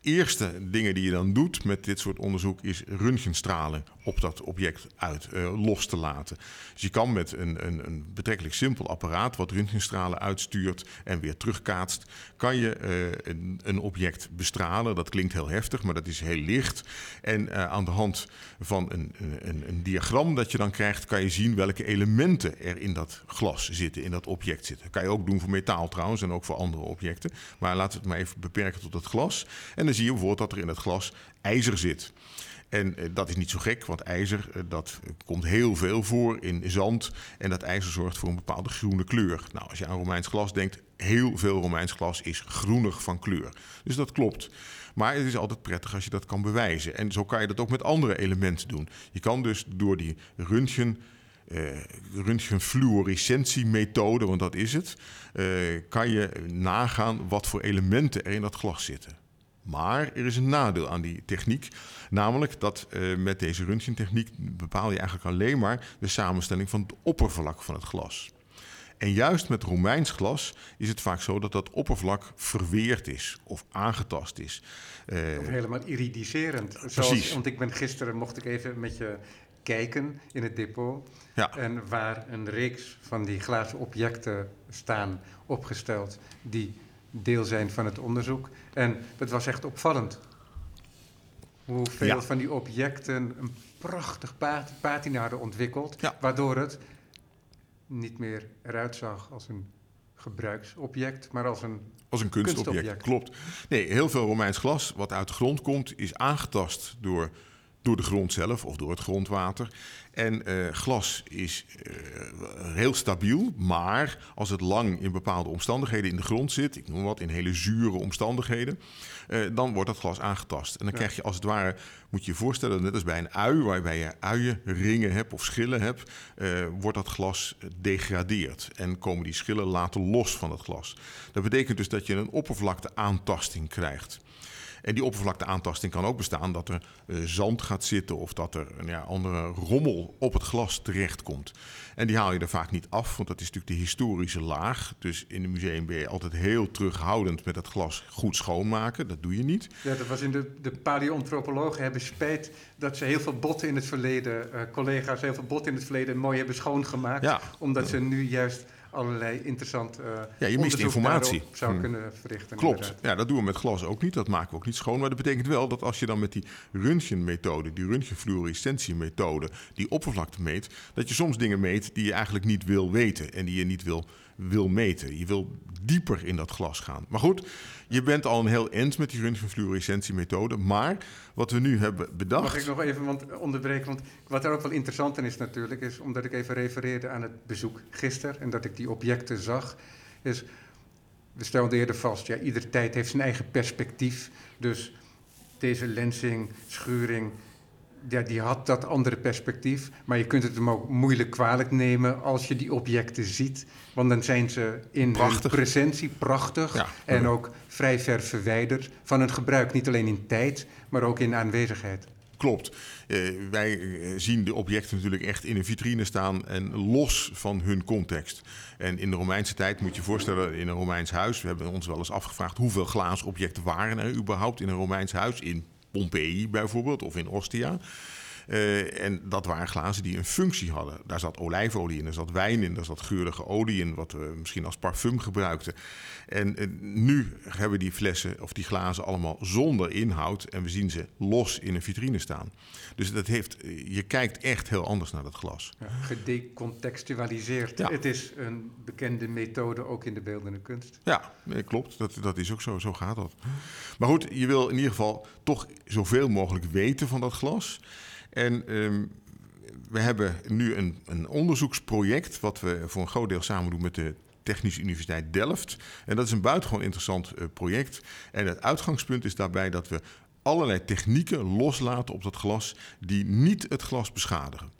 eerste dingen die je dan doet met dit soort onderzoek is röntgenstralen op dat object uit eh, los te laten. Dus je kan met een, een, een betrekkelijk simpel apparaat wat röntgenstralen uitstuurt en weer terugkaatst, kan je eh, een, een object bestralen. Dat klinkt heel heftig, maar dat is heel licht. En eh, aan de hand van een, een, een diagram dat je dan krijgt, kan je zien welke elementen er in dat glas zitten, in dat object zitten. Dat kan je ook doen voor metaal trouwens en ook voor andere objecten. Maar laten we het maar even beperken tot het glas. En dan zie je bijvoorbeeld dat er in het glas ijzer zit. En eh, dat is niet zo gek, want ijzer eh, dat komt heel veel voor in zand. En dat ijzer zorgt voor een bepaalde groene kleur. Nou, als je aan Romeins glas denkt, heel veel Romeins glas is groenig van kleur. Dus dat klopt. Maar het is altijd prettig als je dat kan bewijzen. En zo kan je dat ook met andere elementen doen. Je kan dus door die röntgen eh röntgenfluorescentiemethode, want dat is het, kan je nagaan wat voor elementen er in dat glas zitten. Maar er is een nadeel aan die techniek, namelijk dat eh, met deze röntgentechniek bepaal je eigenlijk alleen maar de samenstelling van het oppervlak van het glas. En juist met Romeins glas is het vaak zo dat dat oppervlak verweerd is of aangetast is. Eh, Of helemaal iridiserend. Zoals, Precies. want ik ben gisteren, mocht ik even met je kijken in het depot. ja, En waar een reeks van die glazen objecten staan opgesteld die deel zijn van het onderzoek. En dat was echt opvallend. Hoeveel Ja. van die objecten een prachtig pa- patina hadden ontwikkeld, Ja. waardoor het niet meer eruit zag als een gebruiksobject, maar als een als een kunstobject. Klopt. Nee, heel veel Romeins glas wat uit de grond komt, is aangetast door, door de grond zelf of door het grondwater. En uh, glas is uh, heel stabiel, maar als het lang in bepaalde omstandigheden in de grond zit, ik noem wat, in hele zure omstandigheden, uh, dan wordt dat glas aangetast. En dan ja. krijg je als het ware, moet je je voorstellen, net als bij een ui, waarbij je uienringen hebt of schillen hebt, wordt dat glas degradeerd. En komen die schillen later los van het glas. Dat betekent dus dat je een oppervlakteaantasting krijgt. En die oppervlakteaantasting kan ook bestaan dat er uh, zand gaat zitten of dat er een ja, andere rommel op het glas terechtkomt. En die haal je er vaak niet af, want dat is natuurlijk de historische laag. Dus in een museum ben je altijd heel terughoudend met het glas goed schoonmaken. Dat doe je niet. Ja, dat was in de, de paleontropologen hebben spijt dat ze heel veel botten in het verleden, uh, collega's heel veel botten in het verleden mooi hebben schoongemaakt. Ja. Omdat ze nu juist allerlei interessant uh, ja, je mist informatie. zou hmm. kunnen verrichten. Klopt. Ja, dat doen we met glas ook niet. Dat maken we ook niet schoon. Maar dat betekent wel dat als je dan met die röntgenmethode, die röntgenfluorescentiemethode, die oppervlakte meet, dat je soms dingen meet die je eigenlijk niet wil weten en die je niet wil wil meten. Je wil dieper in dat glas gaan. Maar goed, je bent al een heel eind met die röntgenfluorescentiemethode. Maar wat we nu hebben bedacht... Mag ik nog even want, onderbreken? Want wat er ook wel interessant in is natuurlijk... is omdat ik even refereerde aan het bezoek gisteren... en dat ik die objecten zag... is we stelden eerder vast... ja, iedere tijd heeft zijn eigen perspectief. Dus deze lensing, schuring ja, die had dat andere perspectief. Maar je kunt het hem ook moeilijk kwalijk nemen als je die objecten ziet. Want dan zijn ze in prachtig. hun presentie prachtig. En ook vrij ver verwijderd van het gebruik. Niet alleen in tijd, maar ook in aanwezigheid. Klopt. Uh, wij eh, zien de objecten natuurlijk echt in een vitrine staan en los van hun context. En in de Romeinse tijd moet je je voorstellen, in een Romeins huis, we hebben ons wel eens afgevraagd hoeveel glazen objecten waren er überhaupt in een Romeins huis in Pompeii bijvoorbeeld of in Ostia. Uh, en dat waren glazen die een functie hadden. Daar zat olijfolie in, er zat wijn in, er zat geurige olie in, wat we misschien als parfum gebruikten. En uh, nu hebben die flessen of die glazen allemaal zonder inhoud en we zien ze los in een vitrine staan. Dus dat heeft, je kijkt echt heel anders naar dat glas. Ja, gedecontextualiseerd. Ja. Het is een bekende methode ook in de beeldende kunst. Ja, klopt. Dat, dat is ook zo. Zo gaat dat. Maar goed, je wil in ieder geval toch zoveel mogelijk weten van dat glas. En um, we hebben nu een, een onderzoeksproject, wat we voor een groot deel samen doen met de Technische Universiteit Delft. En dat is een buitengewoon interessant uh, project. En het uitgangspunt is daarbij dat we allerlei technieken loslaten op dat glas die niet het glas beschadigen.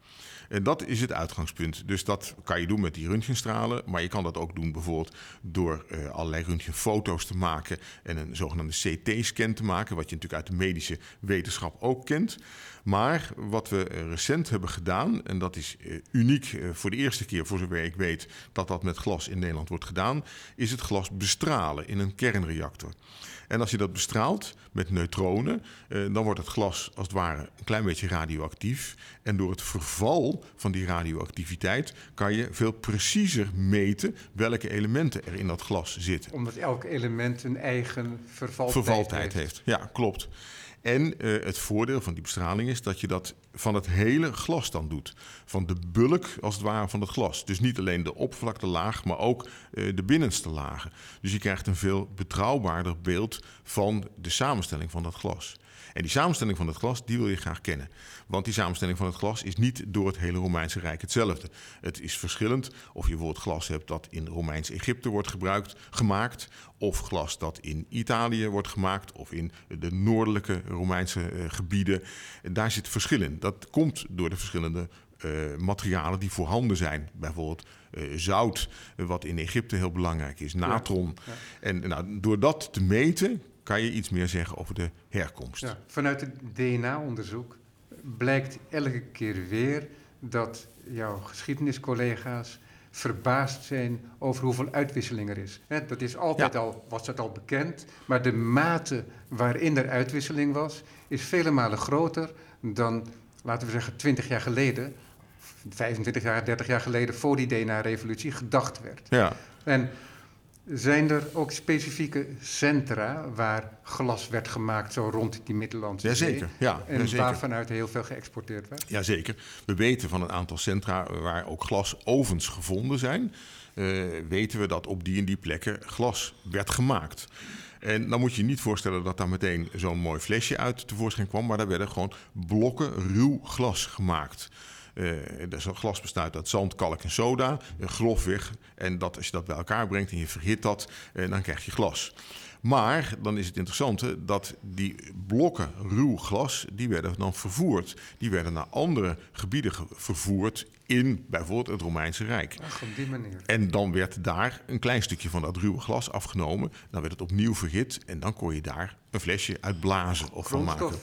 En dat is het uitgangspunt. Dus dat kan je doen met die röntgenstralen. Maar je kan dat ook doen bijvoorbeeld door uh, allerlei röntgenfoto's te maken. En een zogenaamde CT-scan te maken. Wat je natuurlijk uit de medische wetenschap ook kent. Maar wat we recent hebben gedaan, en dat is uh, uniek uh, voor de eerste keer, voor zover ik weet, dat dat met glas in Nederland wordt gedaan, is het glas bestralen in een kernreactor. En als je dat bestraalt met neutronen, eh, dan wordt het glas als het ware een klein beetje radioactief. En door het verval van die radioactiviteit kan je veel preciezer meten welke elementen er in dat glas zitten. Omdat elk element een eigen vervaltijd, vervaltijd heeft. heeft. Ja, klopt. En uh, het voordeel van die bestraling is dat je dat van het hele glas dan doet. Van de bulk als het ware van het glas. Dus niet alleen de oppervlaktelaag, maar ook uh, de binnenste lagen. Dus je krijgt een veel betrouwbaarder beeld van de samenstelling van dat glas. En die samenstelling van het glas, die wil je graag kennen. Want die samenstelling van het glas is niet door het hele Romeinse Rijk hetzelfde. Het is verschillend of je bijvoorbeeld glas hebt dat in Romeins Egypte wordt gebruikt, gemaakt... of glas dat in Italië wordt gemaakt of in de noordelijke Romeinse uh, gebieden. Daar zit verschil in. Dat komt door de verschillende uh, materialen die voorhanden zijn. Bijvoorbeeld uh, zout, wat in Egypte heel belangrijk is, natron. Ja, ja. En nou, door dat te meten kan je iets meer zeggen over de herkomst. Ja, vanuit het DNA-onderzoek blijkt elke keer weer dat jouw geschiedeniscollega's verbaasd zijn over hoeveel uitwisseling er is. dat is altijd al, was dat al bekend, maar de mate waarin er uitwisseling was, is vele malen groter dan, laten we zeggen, 20 jaar geleden, 25 jaar, 30 jaar geleden, voor die DNA-revolutie, gedacht werd. Ja. En zijn er ook specifieke centra waar glas werd gemaakt, zo rond die Middellandse Jazeker, ja. En jazeker. waarvanuit heel veel geëxporteerd werd? Jazeker. We weten van een aantal centra waar ook glasovens gevonden zijn. weten we dat op die en die plekken glas werd gemaakt. En dan moet je je niet voorstellen dat daar meteen zo'n mooi flesje uit tevoorschijn kwam, maar daar werden gewoon blokken ruw glas gemaakt. Uh, dus glas bestaat uit zand, kalk en soda, grofweg. En dat, als je dat bij elkaar brengt en je verhit dat, uh, dan krijg je glas. Maar dan is het interessante dat die blokken ruw glas, die werden dan vervoerd. Die werden naar andere gebieden vervoerd in bijvoorbeeld het Romeinse Rijk. Ach, op die manier. En dan werd daar een klein stukje van dat ruwe glas afgenomen. Dan werd het opnieuw verhit en dan kon je daar een flesje uit blazen of van maken.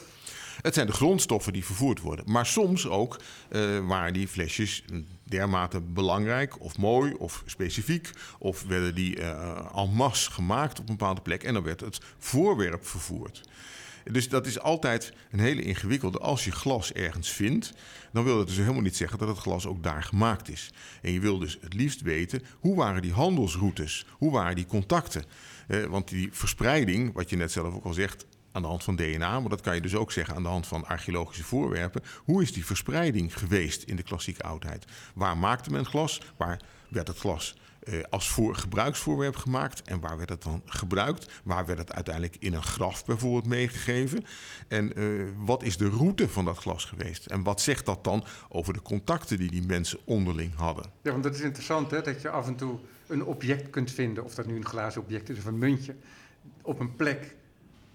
Het zijn de grondstoffen die vervoerd worden. Maar soms ook uh, waren die flesjes dermate belangrijk of mooi of specifiek. Of werden die uh, en masse gemaakt op een bepaalde plek en dan werd het voorwerp vervoerd. Dus dat is altijd een hele ingewikkelde. Als je glas ergens vindt, dan wil dat dus helemaal niet zeggen dat het glas ook daar gemaakt is. En je wil dus het liefst weten hoe waren die handelsroutes, hoe waren die contacten. Eh, want die verspreiding, wat je net zelf ook al zegt, aan de hand van DNA, maar dat kan je dus ook zeggen aan de hand van archeologische voorwerpen. Hoe is die verspreiding geweest in de klassieke oudheid? Waar maakte men glas? Waar werd het glas eh, als voor, gebruiksvoorwerp gemaakt? En waar werd het dan gebruikt? Waar werd het uiteindelijk in een graf bijvoorbeeld meegegeven? En eh, wat is de route van dat glas geweest? En wat zegt dat dan over de contacten die die mensen onderling hadden? Ja, want dat is interessant hè, dat je af en toe een object kunt vinden, of dat nu een glazen object is of een muntje, op een plek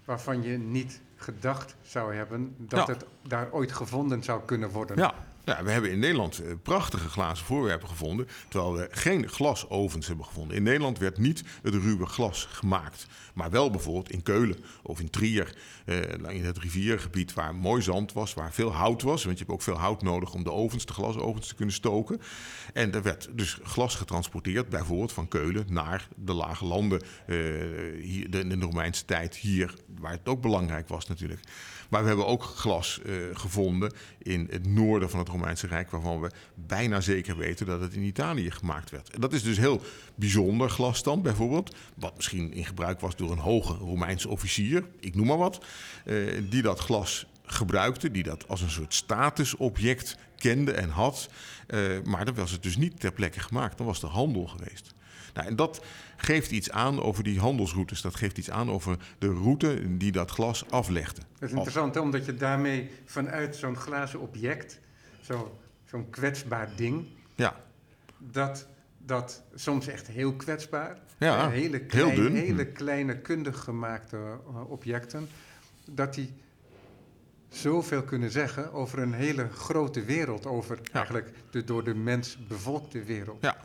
waarvan je niet gedacht zou hebben dat het daar ooit gevonden zou kunnen worden. Ja. Ja, we hebben in Nederland eh, prachtige glazen voorwerpen gevonden, terwijl we geen glasovens hebben gevonden. In Nederland werd niet het ruwe glas gemaakt, maar wel bijvoorbeeld in Keulen of in Trier, eh, in het riviergebied waar mooi zand was, waar veel hout was, want je hebt ook veel hout nodig om de ovens, de glasovens te kunnen stoken. En er werd dus glas getransporteerd, bijvoorbeeld van Keulen naar de lage landen, eh, in de Romeinse tijd hier, waar het ook belangrijk was natuurlijk. Maar we hebben ook glas uh, gevonden in het noorden van het Romeinse Rijk, waarvan we bijna zeker weten dat het in Italië gemaakt werd. En dat is dus heel bijzonder glas dan, bijvoorbeeld, wat misschien in gebruik was door een hoge Romeinse officier, ik noem maar wat, uh, die dat glas gebruikte, die dat als een soort statusobject kende en had. Uh, maar dan was het dus niet ter plekke gemaakt, dan was er handel geweest. Nou, en dat geeft iets aan over die handelsroutes. Dat geeft iets aan over de route die dat glas aflegde. Dat is interessant, hè? omdat je daarmee vanuit zo'n glazen object, zo'n kwetsbaar ding, ja. dat, dat soms echt heel kwetsbaar, ja, hele, klein, heel dun. hele kleine kundig gemaakte uh, objecten, dat die zoveel kunnen zeggen over een hele grote wereld, over ja. eigenlijk de door de mens bevolkte wereld. Ja.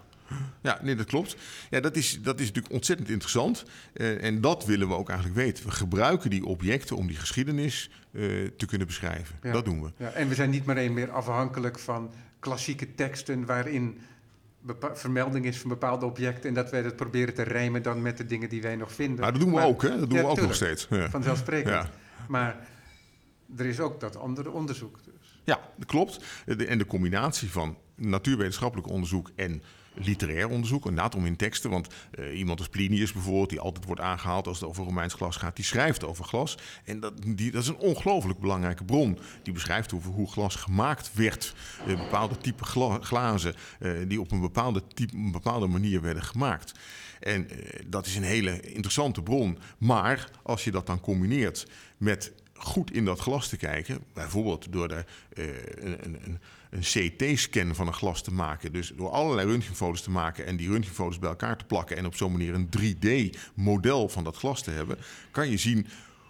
Ja, nee, dat klopt. Ja, dat is, dat is natuurlijk ontzettend interessant. Uh, en dat willen we ook eigenlijk weten. We gebruiken die objecten om die geschiedenis uh, te kunnen beschrijven. Ja. Dat doen we. Ja, en we zijn niet meer, meer afhankelijk van klassieke teksten waarin vermelding is van bepaalde objecten en dat wij dat proberen te rijmen dan met de dingen die wij nog vinden. Maar dat doen we ook, hè? Dat doen we ook tuurlijk, nog steeds. Ja. Vanzelfsprekend. Maar er is ook dat andere onderzoek dus. Ja, dat klopt. En de combinatie van natuurwetenschappelijk onderzoek en literair onderzoek, inderdaad om in teksten. Want uh, iemand als Plinius bijvoorbeeld, die altijd wordt aangehaald als het over Romeins glas gaat, die schrijft over glas. En dat, die, dat is een ongelooflijk belangrijke bron. Die beschrijft over hoe glas gemaakt werd. Uh, bepaalde type gla glazen uh, die op een bepaalde, type, een bepaalde manier werden gemaakt. En dat is een hele interessante bron. Maar als je dat dan combineert met goed in dat glas te kijken. Bijvoorbeeld door er uh, een, een, een CT-scan van een glas te maken. Dus door allerlei röntgenfoto's te maken en die röntgenfoto's bij elkaar te plakken. En op zo'n manier een 3D-model van dat glas te hebben. Kan je zien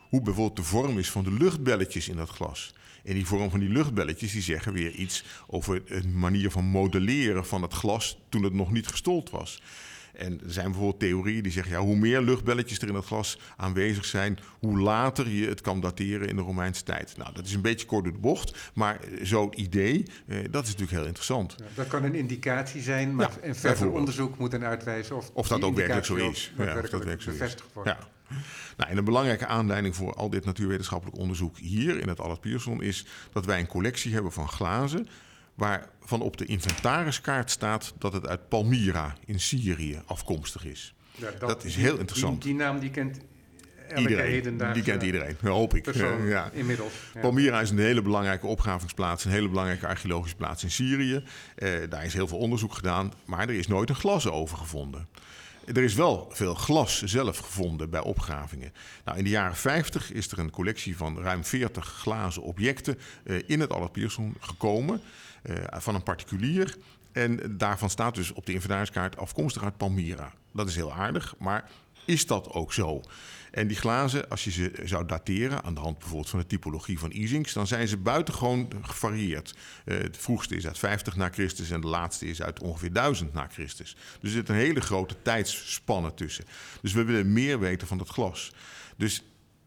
hoe bijvoorbeeld de vorm is van de luchtbelletjes in dat glas. En die vorm van die luchtbelletjes die zeggen weer iets over een manier van modelleren van het glas toen het nog niet gestold was. En er zijn bijvoorbeeld theorieën die zeggen, ja, hoe meer luchtbelletjes er in het glas aanwezig zijn, hoe later je het kan dateren in de Romeinse tijd. Nou, dat is een beetje kort door de bocht, maar zo'n idee, eh, dat is natuurlijk heel interessant. Ja, dat kan een indicatie zijn, maar ja, en verder onderzoek moet dan uitwijzen of, of dat ook werkelijk zo is. Ja, of dat werkelijk bevestigd wordt. Ja. Nou, en een belangrijke aanleiding voor al dit natuurwetenschappelijk onderzoek hier in het Allard Pierson is dat wij een collectie hebben van glazen waarvan op de inventariskaart staat dat het uit Palmyra in Syrië afkomstig is. Ja, dat, dat, is heel interessant. Die, die, naam die kent iedereen. Die kent iedereen, hoop ik. persoon ja. inmiddels. Ja. Palmyra is een hele belangrijke opgravingsplaats, een hele belangrijke archeologische plaats in Syrië. Eh, daar is heel veel onderzoek gedaan, maar er is nooit een glas over gevonden. Er is wel veel glas zelf gevonden bij opgravingen. Nou, in de jaren 50 is er een collectie van ruim 40 glazen objecten eh, in het Allard Pierson gekomen van een particulier. En daarvan staat dus op de inventariskaart afkomstig uit Palmyra. Dat is heel aardig, maar is dat ook zo? En die glazen, als je ze zou dateren aan de hand bijvoorbeeld van de typologie van Isings, dan zijn ze buitengewoon gevarieerd. Uh, de vroegste is uit 50 na Christus en de laatste is uit ongeveer 1000 na Christus. Dus er zit een hele grote tijdsspanne tussen. Dus we willen meer weten van dat glas. Dus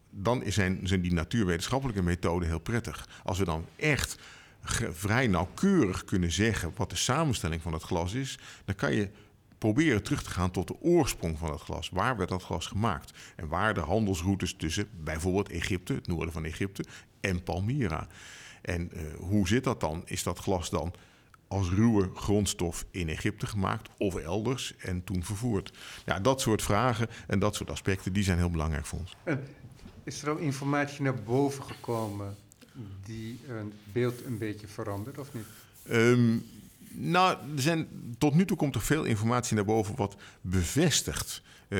dan zijn, zijn die natuurwetenschappelijke methoden heel prettig. Als we dan echt vrij nauwkeurig kunnen zeggen wat de samenstelling van het glas is, dan kan je proberen terug te gaan tot de oorsprong van het glas. Waar werd dat glas gemaakt? En waar de handelsroutes tussen bijvoorbeeld Egypte, het noorden van Egypte, en Palmyra. En uh, hoe zit dat dan? Is dat glas dan als ruwe grondstof in Egypte gemaakt of elders en toen vervoerd? Ja, dat soort vragen en dat soort aspecten die zijn heel belangrijk voor ons. En is er ook informatie naar boven gekomen die beeld een beetje verandert of niet? Um, nou, er zijn, tot nu toe komt er veel informatie naar boven wat bevestigt. Uh,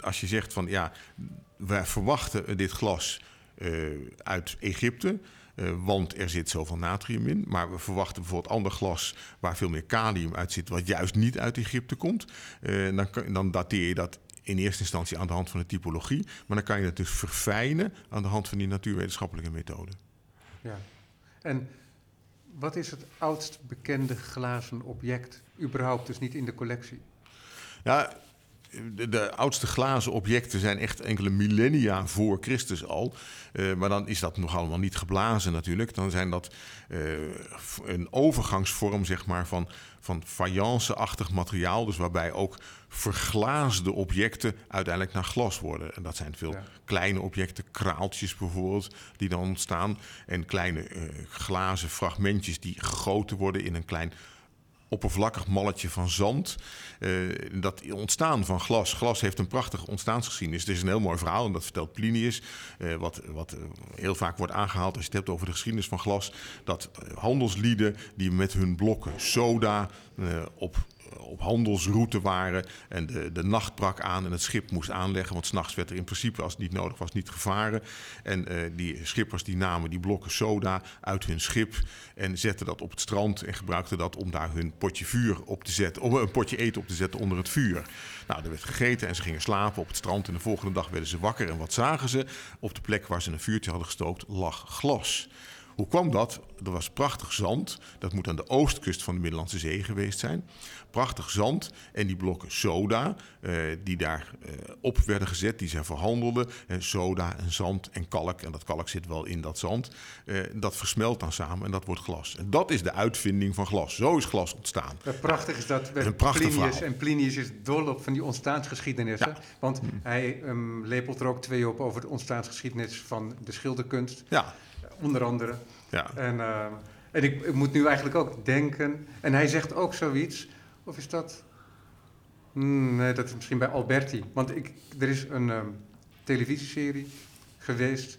als je zegt van ja, wij verwachten dit glas uh, uit Egypte. Uh, want er zit zoveel natrium in. Maar we verwachten bijvoorbeeld ander glas waar veel meer kalium uit zit, wat juist niet uit Egypte komt. dan, dan dateer je dat in eerste instantie aan de hand van de typologie. Maar dan kan je het dus verfijnen aan de hand van die natuurwetenschappelijke methode. Ja, en wat is het oudst bekende glazen object, überhaupt dus niet in de collectie? Ja, de, de, oudste glazen objecten zijn echt enkele millennia voor Christus al. Uh, maar dan is dat nog allemaal niet geblazen natuurlijk. Dan zijn dat uh, een overgangsvorm zeg maar, van, van faïence-achtig materiaal. Dus waarbij ook verglaasde objecten uiteindelijk naar glas worden. En dat zijn veel ja. kleine objecten, kraaltjes bijvoorbeeld, die dan ontstaan. En kleine uh, glazen fragmentjes die gegoten worden in een klein oppervlakkig malletje van zand. Uh, dat ontstaan van glas. Glas heeft een prachtige ontstaansgeschiedenis. Het is een heel mooi verhaal en dat vertelt Plinius. Uh, wat wat uh, heel vaak wordt aangehaald als je het hebt over de geschiedenis van glas. Dat handelslieden die met hun blokken soda op op handelsroute waren en de, de nacht brak aan en het schip moest aanleggen. Want s'nachts werd er in principe, als het niet nodig was, niet gevaren. En uh, die schippers die namen die blokken soda uit hun schip en zetten dat op het strand en gebruikten dat om daar hun potje vuur op te zetten, om een potje eten op te zetten onder het vuur. Nou, er werd gegeten en ze gingen slapen op het strand en de volgende dag werden ze wakker en wat zagen ze? Op de plek waar ze een vuurtje hadden gestookt lag glas. Hoe kwam dat? Er was prachtig zand. Dat moet aan de oostkust van de Middellandse Zee geweest zijn. Prachtig zand en die blokken soda uh, die daar uh, op werden gezet, die zijn verhandelden. En soda en zand en kalk, en dat kalk zit wel in dat zand. Dat versmelt dan samen en dat wordt glas. En dat is de uitvinding van glas. Zo is glas ontstaan. Prachtig is dat. Een prachtig Plinius, verhaal. en Plinius is dol op van die ontstaansgeschiedenissen. Ja. Want hij um, lepelt er ook twee op over de ontstaansgeschiedenis van de schilderkunst. Ja. Onder andere. Ja. En, uh, en ik, ik, moet nu eigenlijk ook denken. En hij zegt ook zoiets. Of is dat. Hmm, nee, dat is misschien bij Alberti. Want ik, er is een um, televisieserie geweest.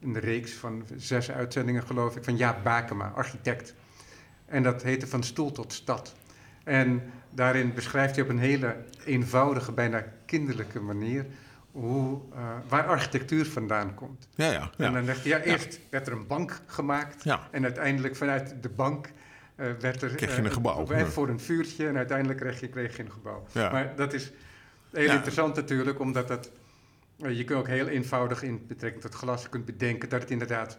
Een reeks van zes uitzendingen, geloof ik. Van Jaap Bakema, architect. En dat heette Van Stoel tot Stad. En daarin beschrijft hij op een hele eenvoudige, bijna kinderlijke manier hoe, uh, waar architectuur vandaan komt. Ja, ja, ja. En dan dacht hij, ja, eerst werd er een bank gemaakt. En uiteindelijk vanuit de bank uh, werd er... Kreeg je een gebouw. Uh, voor een vuurtje en uiteindelijk kreeg je, kreeg je een gebouw. Maar dat is heel interessant natuurlijk, omdat dat... je kunt ook heel eenvoudig in betrekking tot glas... Kunt bedenken dat het inderdaad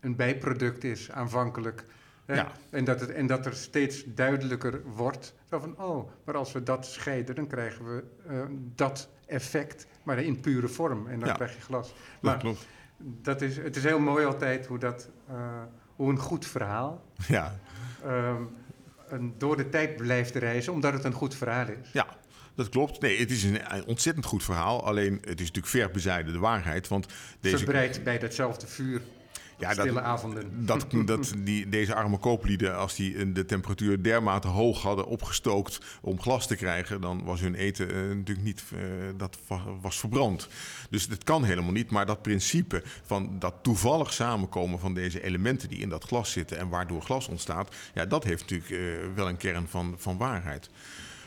een bijproduct is, aanvankelijk... Ja. En, dat het, en dat er steeds duidelijker wordt. Zo van, oh, maar als we dat scheiden, dan krijgen we uh, dat effect, maar in pure vorm. En dan ja. krijg je glas. Dat Maar klopt. dat is, het is heel mooi altijd hoe, dat, uh, hoe een goed verhaal Ja. uh, een, door de tijd blijft reizen, omdat het een goed verhaal is. Ja, dat klopt. Nee, het is een ontzettend goed verhaal. Alleen het is natuurlijk ver bezijden de waarheid. Want deze... Verbreid bij datzelfde vuur. Ja, stille dat, avonden. Dat, dat die, deze arme kooplieden, als die de temperatuur dermate hoog hadden opgestookt om glas te krijgen, dan was hun eten uh, natuurlijk niet, uh, dat was verbrand. Dus dat kan helemaal niet. Maar dat principe van dat toevallig samenkomen van deze elementen die in dat glas zitten en waardoor glas ontstaat, ja, dat heeft natuurlijk uh, wel een kern van, van waarheid.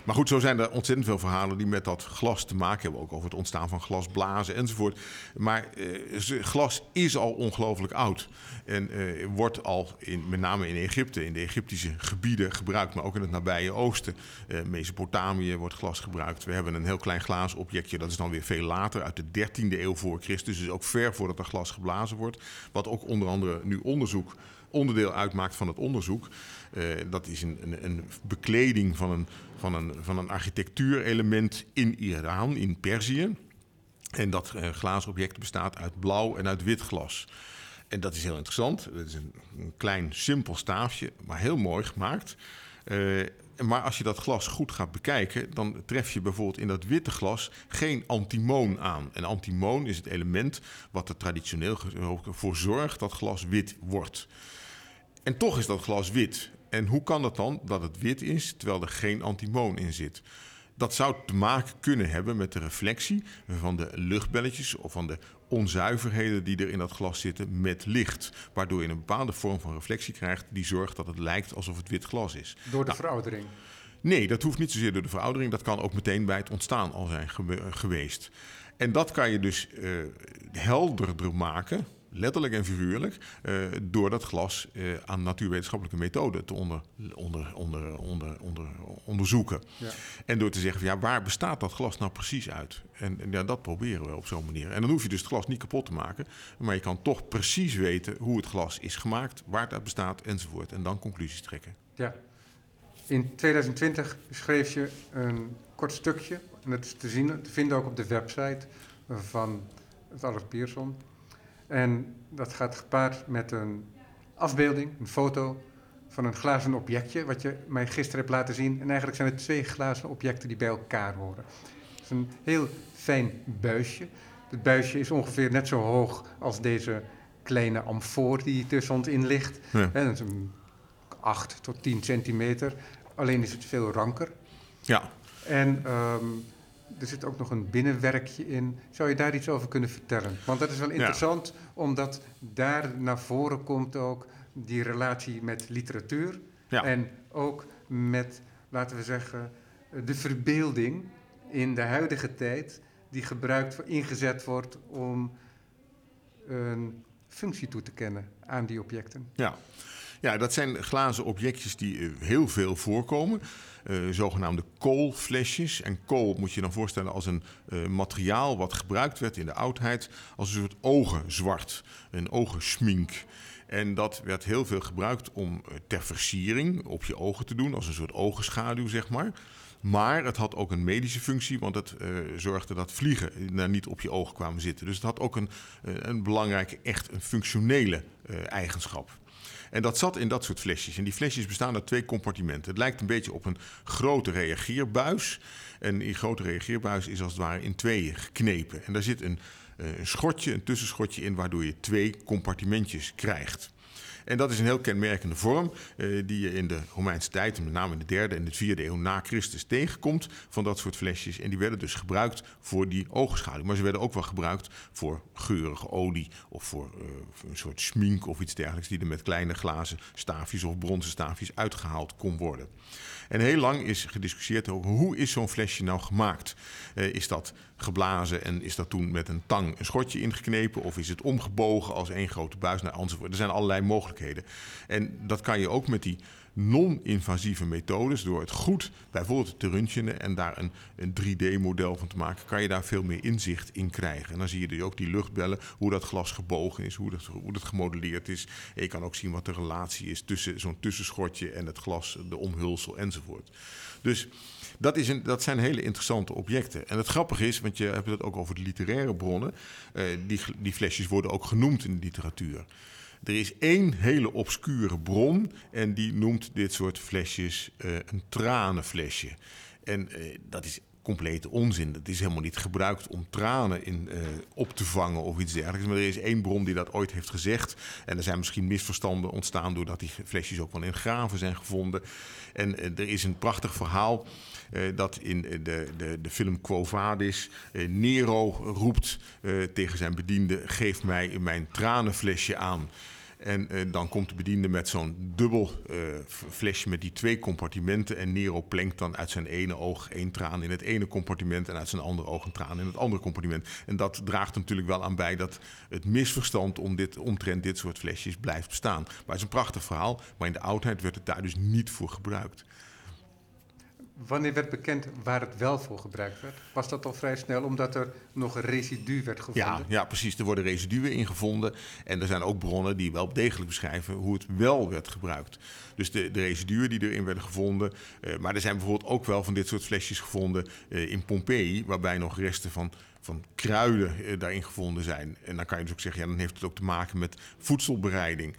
Maar goed, zo zijn er ontzettend veel verhalen die met dat glas te maken hebben. Ook over het ontstaan van glasblazen enzovoort. Maar eh, glas is al ongelooflijk oud. En eh, wordt al, in, met name in Egypte, in de Egyptische gebieden gebruikt. Maar ook in het nabije oosten. Eh, Mesopotamië wordt glas gebruikt. We hebben een heel klein glazen objectje. Dat is dan weer veel later, uit de 13e eeuw voor Christus. Dus ook ver voordat er glas geblazen wordt. Wat ook onder andere nu onderzoek onderdeel uitmaakt van het onderzoek. Uh, dat is een, een, een, bekleding van een, van een, van een architectuurelement in Iran, in Perzië. En dat uh, glazen object bestaat uit blauw en uit wit glas. En dat is heel interessant. Het is een, een, klein, simpel staafje, maar heel mooi gemaakt. Uh, maar als je dat glas goed gaat bekijken, dan tref je bijvoorbeeld in dat witte glas geen antimoon aan. En antimoon is het element wat er traditioneel voor zorgt dat glas wit wordt. En toch is dat glas wit. En hoe kan dat dan dat het wit is terwijl er geen antimoon in zit? Dat zou te maken kunnen hebben met de reflectie van de luchtbelletjes of van de onzuiverheden die er in dat glas zitten met licht. Waardoor je een bepaalde vorm van reflectie krijgt die zorgt dat het lijkt alsof het wit glas is. Door de nou, veroudering? Nee, dat hoeft niet zozeer door de veroudering. Dat kan ook meteen bij het ontstaan al zijn geweest. En dat kan je dus uh, helderder maken letterlijk en figuurlijk, uh, door dat glas uh, aan natuurwetenschappelijke methoden te onder, onder, onder, onder, onder, onderzoeken. Ja. En door te zeggen, van, ja, waar bestaat dat glas nou precies uit? En, en ja, dat proberen we op zo'n manier. En dan hoef je dus het glas niet kapot te maken, maar je kan toch precies weten hoe het glas is gemaakt, waar het uit bestaat enzovoort. En dan conclusies trekken. Ja. In 2020 schreef je een kort stukje, en dat is te, zien, te vinden ook op de website van het Adolf Pierson. En dat gaat gepaard met een afbeelding, een foto van een glazen objectje, wat je mij gisteren hebt laten zien. En eigenlijk zijn het twee glazen objecten die bij elkaar horen. Het is een heel fijn buisje. Het buisje is ongeveer net zo hoog als deze kleine amfoor die tussen ons in ligt. Ja. En dat is een 8 tot 10 centimeter. Alleen is het veel ranker. Ja. En um, er zit ook nog een binnenwerkje in. Zou je daar iets over kunnen vertellen? Want dat is wel interessant, omdat daar naar voren komt ook die relatie met literatuur. En ook met, laten we zeggen, de verbeelding in de huidige tijd, die gebruikt, ingezet wordt om een functie toe te kennen aan die objecten. Ja. Ja, dat zijn glazen objectjes die eh, heel veel voorkomen. Uh, zogenaamde koolflesjes. En kool moet je dan voorstellen als een uh, materiaal wat gebruikt werd in de oudheid als een soort ogenzwart, een ogenschmink. En dat werd heel veel gebruikt om ter versiering op je ogen te doen, als een soort ogenschaduw, zeg maar. Maar het had ook een medische functie, want het zorgde dat vliegen daar niet op je ogen kwamen zitten. Dus het had ook een, een belangrijke, echt een functionele eigenschap. En dat zat in dat soort flesjes. En die flesjes bestaan uit twee compartimenten. Het lijkt een beetje op een grote reageerbuis. En die grote reageerbuis is als het ware in tweeën geknepen. En daar zit een, eh, een schotje, een tussenschotje in, waardoor je twee compartimentjes krijgt. En dat is een heel kenmerkende vorm uh, die je in de Romeinse tijd, met name in de derde en de vierde eeuw na Christus, tegenkomt van dat soort flesjes. En die werden dus gebruikt voor die oogschaduw. Maar ze werden ook wel gebruikt voor geurige olie of voor uh, een soort smink of iets dergelijks, die er met kleine glazen staafjes of bronzen staafjes uitgehaald kon worden. En heel lang is gediscussieerd over hoe is zo'n flesje nou gemaakt. Uh, is dat geblazen en is dat toen met een tang een schotje ingeknepen of is het omgebogen als één grote buis naar enzovoort. Er zijn allerlei mogelijkheden. En dat kan je ook met die non-invasieve methodes, door het goed bijvoorbeeld te röntgenen en daar een, een 3D-model van te maken, kan je daar veel meer inzicht in krijgen. En dan zie je dus ook die luchtbellen, hoe dat glas gebogen is, hoe dat, hoe dat gemodelleerd is. En je kan ook zien wat de relatie is tussen zo'n tussenschotje en het glas, de omhulsel enzovoort. Dus dat, is een, dat zijn hele interessante objecten. En het grappige is, want je hebt het ook over de literaire bronnen, uh, die, die flesjes worden ook genoemd in de literatuur. Er is één hele obscure bron en die noemt dit soort flesjes uh, een tranenflesje. En uh, dat is complete onzin. Dat is helemaal niet gebruikt om tranen in, uh, op te vangen of iets dergelijks. Maar er is één bron die dat ooit heeft gezegd. En er zijn misschien misverstanden ontstaan doordat die flesjes ook wel in graven zijn gevonden. En er is een prachtig verhaal. Uh, dat in de, de, de film Quo Vadis Nero roept tegen zijn bediende: geef mij mijn tranenflesje aan. En dan komt de bediende met zo'n dubbel flesje met die twee compartimenten. En Nero plenkt dan uit zijn ene oog één traan in het ene compartiment. En uit zijn andere oog een traan in het andere compartiment. En dat draagt natuurlijk wel aan bij dat het misverstand om dit, omtrent dit soort flesjes blijft bestaan. Maar het is een prachtig verhaal. Maar in de oudheid werd het daar dus niet voor gebruikt. Wanneer werd bekend waar het wel voor gebruikt werd? Was dat al vrij snel, omdat er nog residu werd gevonden? Ja, ja, precies. Er worden residuen ingevonden. En er zijn ook bronnen die wel degelijk beschrijven hoe het wel werd gebruikt. Dus de, de residuen die erin werden gevonden. Uh, maar er zijn bijvoorbeeld ook wel van dit soort flesjes gevonden uh, in Pompeii, waarbij nog resten van van kruiden uh, daarin gevonden zijn. En dan kan je dus ook zeggen, ja, dan heeft het ook te maken met voedselbereiding.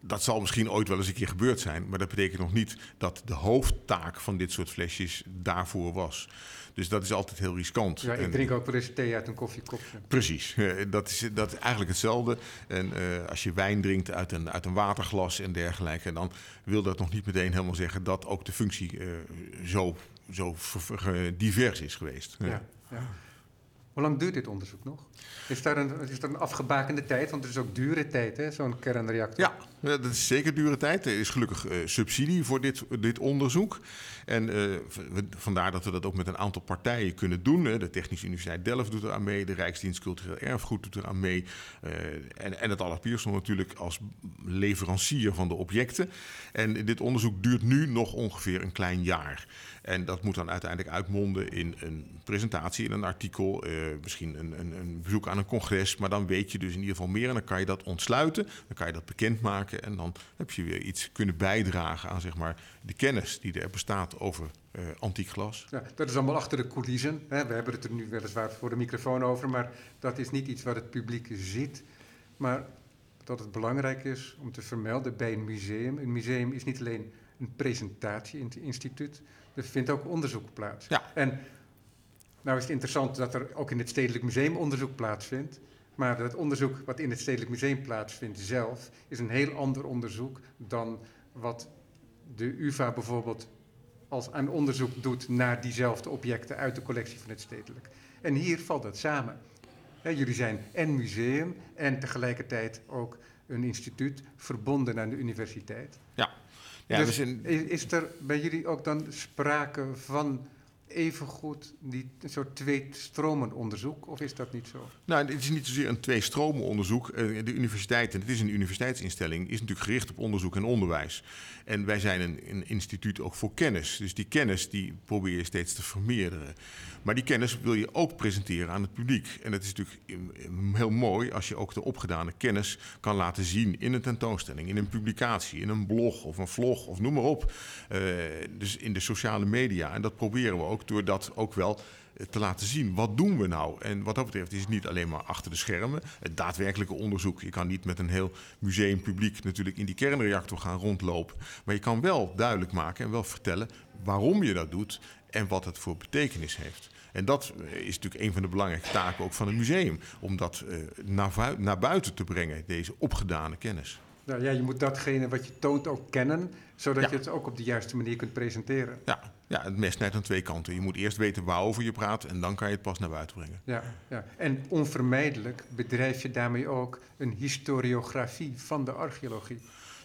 Dat zal misschien ooit wel eens een keer gebeurd zijn, maar dat betekent nog niet dat de hoofdtaak van dit soort flesjes daarvoor was. Dus dat is altijd heel riskant. Ja, ik drink ook wel eens thee uit een koffiekopje. Precies, dat is, dat is eigenlijk hetzelfde. En uh, als je wijn drinkt uit een, uit een waterglas en dergelijke, dan wil dat nog niet meteen helemaal zeggen dat ook de functie uh, zo, zo divers is geweest. Ja, ja. Hoe lang duurt dit onderzoek nog? Is daar een, is er een afgebakende tijd? Want het is ook dure tijd, zo'n kernreactor. Ja, dat is zeker dure tijd. Er is gelukkig uh, subsidie voor dit, dit onderzoek. En uh, vandaar dat we dat ook met een aantal partijen kunnen doen. De Technische Universiteit Delft doet er aan mee. De Rijksdienst Cultureel Erfgoed doet er aan mee. Uh, en, en het Allard Pierson natuurlijk als leverancier van de objecten. En dit onderzoek duurt nu nog ongeveer een klein jaar. En dat moet dan uiteindelijk uitmonden in een presentatie, in een artikel, misschien een, een, een, bezoek aan een congres. Maar dan weet je dus in ieder geval meer en dan kan je dat ontsluiten, dan kan je dat bekendmaken en dan heb je weer iets kunnen bijdragen aan zeg maar, de kennis die er bestaat over uh, antiek glas. Ja, dat is allemaal achter de coulissen. Hè. We hebben het er nu weliswaar voor de microfoon over, maar dat is niet iets wat het publiek ziet. Maar dat het belangrijk is om te vermelden bij een museum. Een museum is niet alleen een presentatie-instituut, er vindt ook onderzoek plaats. Ja. En nou is het interessant dat er ook in het Stedelijk Museum onderzoek plaatsvindt. Maar het onderzoek wat in het Stedelijk Museum plaatsvindt zelf is een heel ander onderzoek dan wat de UVA bijvoorbeeld als aan onderzoek doet naar diezelfde objecten uit de collectie van het Stedelijk. En hier valt dat samen. jullie zijn en museum en tegelijkertijd ook een instituut verbonden aan de universiteit. Ja. Ja, dus is er bij jullie ook dan sprake van evengoed die soort twee stromen onderzoek, of is dat niet zo? Nou, het is niet zozeer een twee stromen onderzoek. Eh, de universiteit, en het is een universiteitsinstelling, is natuurlijk gericht op onderzoek en onderwijs. En wij zijn een, een instituut ook voor kennis. Dus die kennis die probeer je steeds te vermeerderen. Maar die kennis wil je ook presenteren aan het publiek. En het is natuurlijk heel mooi als je ook de opgedane kennis kan laten zien in een tentoonstelling, in een publicatie, in een blog of een vlog of noem maar op. Uh, dus in de sociale media. En dat proberen we ook door dat ook wel te laten zien. Wat doen we nou? En wat dat betreft is het niet alleen maar achter de schermen. Het daadwerkelijke onderzoek. Je kan niet met een heel museumpubliek natuurlijk in die kernreactor gaan rondlopen. Maar je kan wel duidelijk maken en wel vertellen waarom je dat doet en wat het voor betekenis heeft. En dat is natuurlijk een van de belangrijke taken ook van een museum. Om dat uh, naar, naar buiten te brengen, deze opgedane kennis. Nou ja, je moet datgene wat je toont ook kennen, zodat ja. je het ook op de juiste manier kunt presenteren. Ja, ja, het mes net aan twee kanten. Je moet eerst weten waarover je praat en dan kan je het pas naar buiten brengen. Ja, ja. en onvermijdelijk bedrijf je daarmee ook een historiografie van de archeologie.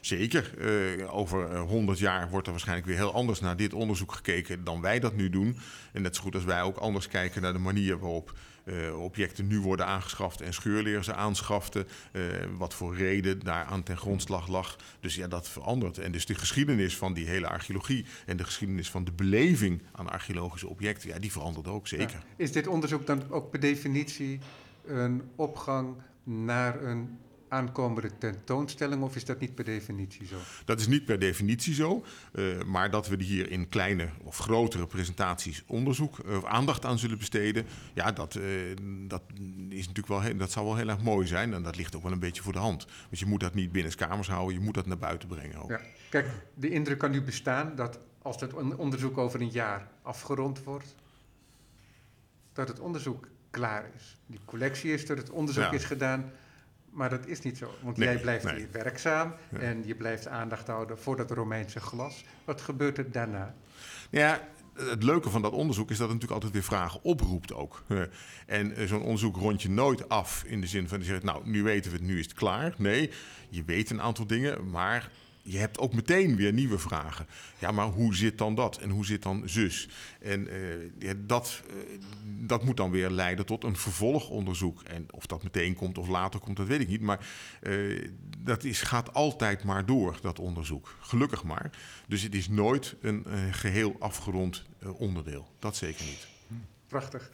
Zeker. Uh, over honderd jaar wordt er waarschijnlijk weer heel anders naar dit onderzoek gekeken dan wij dat nu doen. En net zo goed als wij ook anders kijken naar de manier waarop uh, objecten nu worden aangeschaft en scheurleer ze aanschaften. Uh, wat voor reden daar aan ten grondslag lag. Dus ja, dat verandert. En dus de geschiedenis van die hele archeologie en de geschiedenis van de beleving aan archeologische objecten, ja, die verandert ook zeker. Ja. Is dit onderzoek dan ook per definitie een opgang naar een aankomende tentoonstelling of is dat niet per definitie zo? Dat is niet per definitie zo, uh, maar dat we hier in kleine of grotere presentaties onderzoek of uh, aandacht aan zullen besteden, ja, dat, uh, dat, is natuurlijk wel heel, dat zou wel heel erg mooi zijn en dat ligt ook wel een beetje voor de hand. Want je moet dat niet binnen kamers houden, je moet dat naar buiten brengen ook. Ja. Kijk, de indruk kan nu bestaan dat als het onderzoek over een jaar afgerond wordt, dat het onderzoek klaar is. Die collectie is dat het onderzoek Ja. is gedaan. Maar dat is niet zo. Want Nee, jij blijft nee. hier werkzaam Ja. en je blijft aandacht houden voor dat Romeinse glas. Wat gebeurt er daarna? Ja, het leuke van dat onderzoek is dat het natuurlijk altijd weer vragen oproept ook. En eh, zo'n onderzoek rond je nooit af in de zin van, je zegt, nou, nu weten we het, nu is het klaar. Nee, je weet een aantal dingen, maar je hebt ook meteen weer nieuwe vragen. Ja, maar hoe zit dan dat? En hoe zit dan zus? En eh, dat, eh, dat moet dan weer leiden tot een vervolgonderzoek. En of dat meteen komt of later komt, dat weet ik niet. Maar eh, dat is, gaat altijd maar door, dat onderzoek. Gelukkig maar. Dus het is nooit een eh, geheel afgerond onderdeel. Dat zeker niet. Prachtig.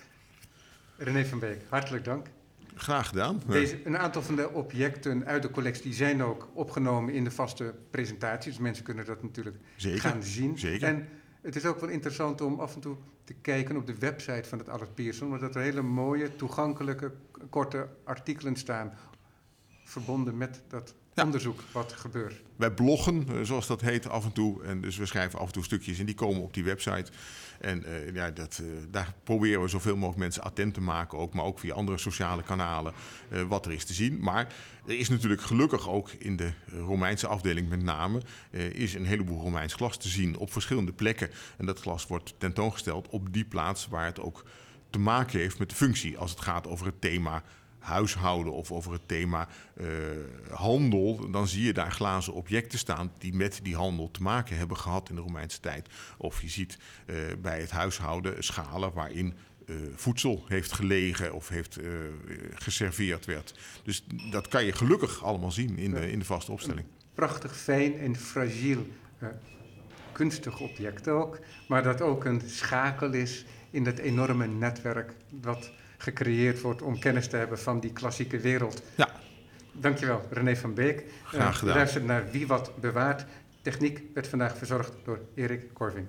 René van Beek, hartelijk dank. Graag gedaan. Deze, een aantal van de objecten uit de collectie zijn ook opgenomen in de vaste presentaties. Dus mensen kunnen dat natuurlijk Zeker, gaan zien. zeker. En het is ook wel interessant om af en toe te kijken op de website van het Allard Pierson, omdat er hele mooie, toegankelijke, korte artikelen staan. Verbonden met dat Ja. onderzoek wat gebeurt. Wij bloggen, eh, zoals dat heet, af en toe. En dus we schrijven af en toe stukjes en die komen op die website. En eh, ja, dat, eh, daar proberen we zoveel mogelijk mensen attent te maken ook. Maar ook via andere sociale kanalen eh, wat er is te zien. Maar er is natuurlijk gelukkig ook in de Romeinse afdeling met name... is een heleboel Romeins glas te zien op verschillende plekken. En dat glas wordt tentoongesteld op die plaats waar het ook te maken heeft met de functie. Als het gaat over het thema huishouden of over het thema eh, handel, dan zie je daar glazen objecten staan die met die handel te maken hebben gehad in de Romeinse tijd. Of je ziet eh, bij het huishouden schalen waarin eh, voedsel heeft gelegen of heeft geserveerd werd. Dus dat kan je gelukkig allemaal zien in de, in de vaste opstelling. Prachtig, fijn en fragiel, kunstig object ook. Maar dat ook een schakel is in dat enorme netwerk dat gecreëerd wordt om kennis te hebben van die klassieke wereld. Ja, Dankjewel, René van Beek. Graag Eh, gedaan. Luister naar Wie Wat Bewaart. Techniek werd vandaag verzorgd door Erik Corvin.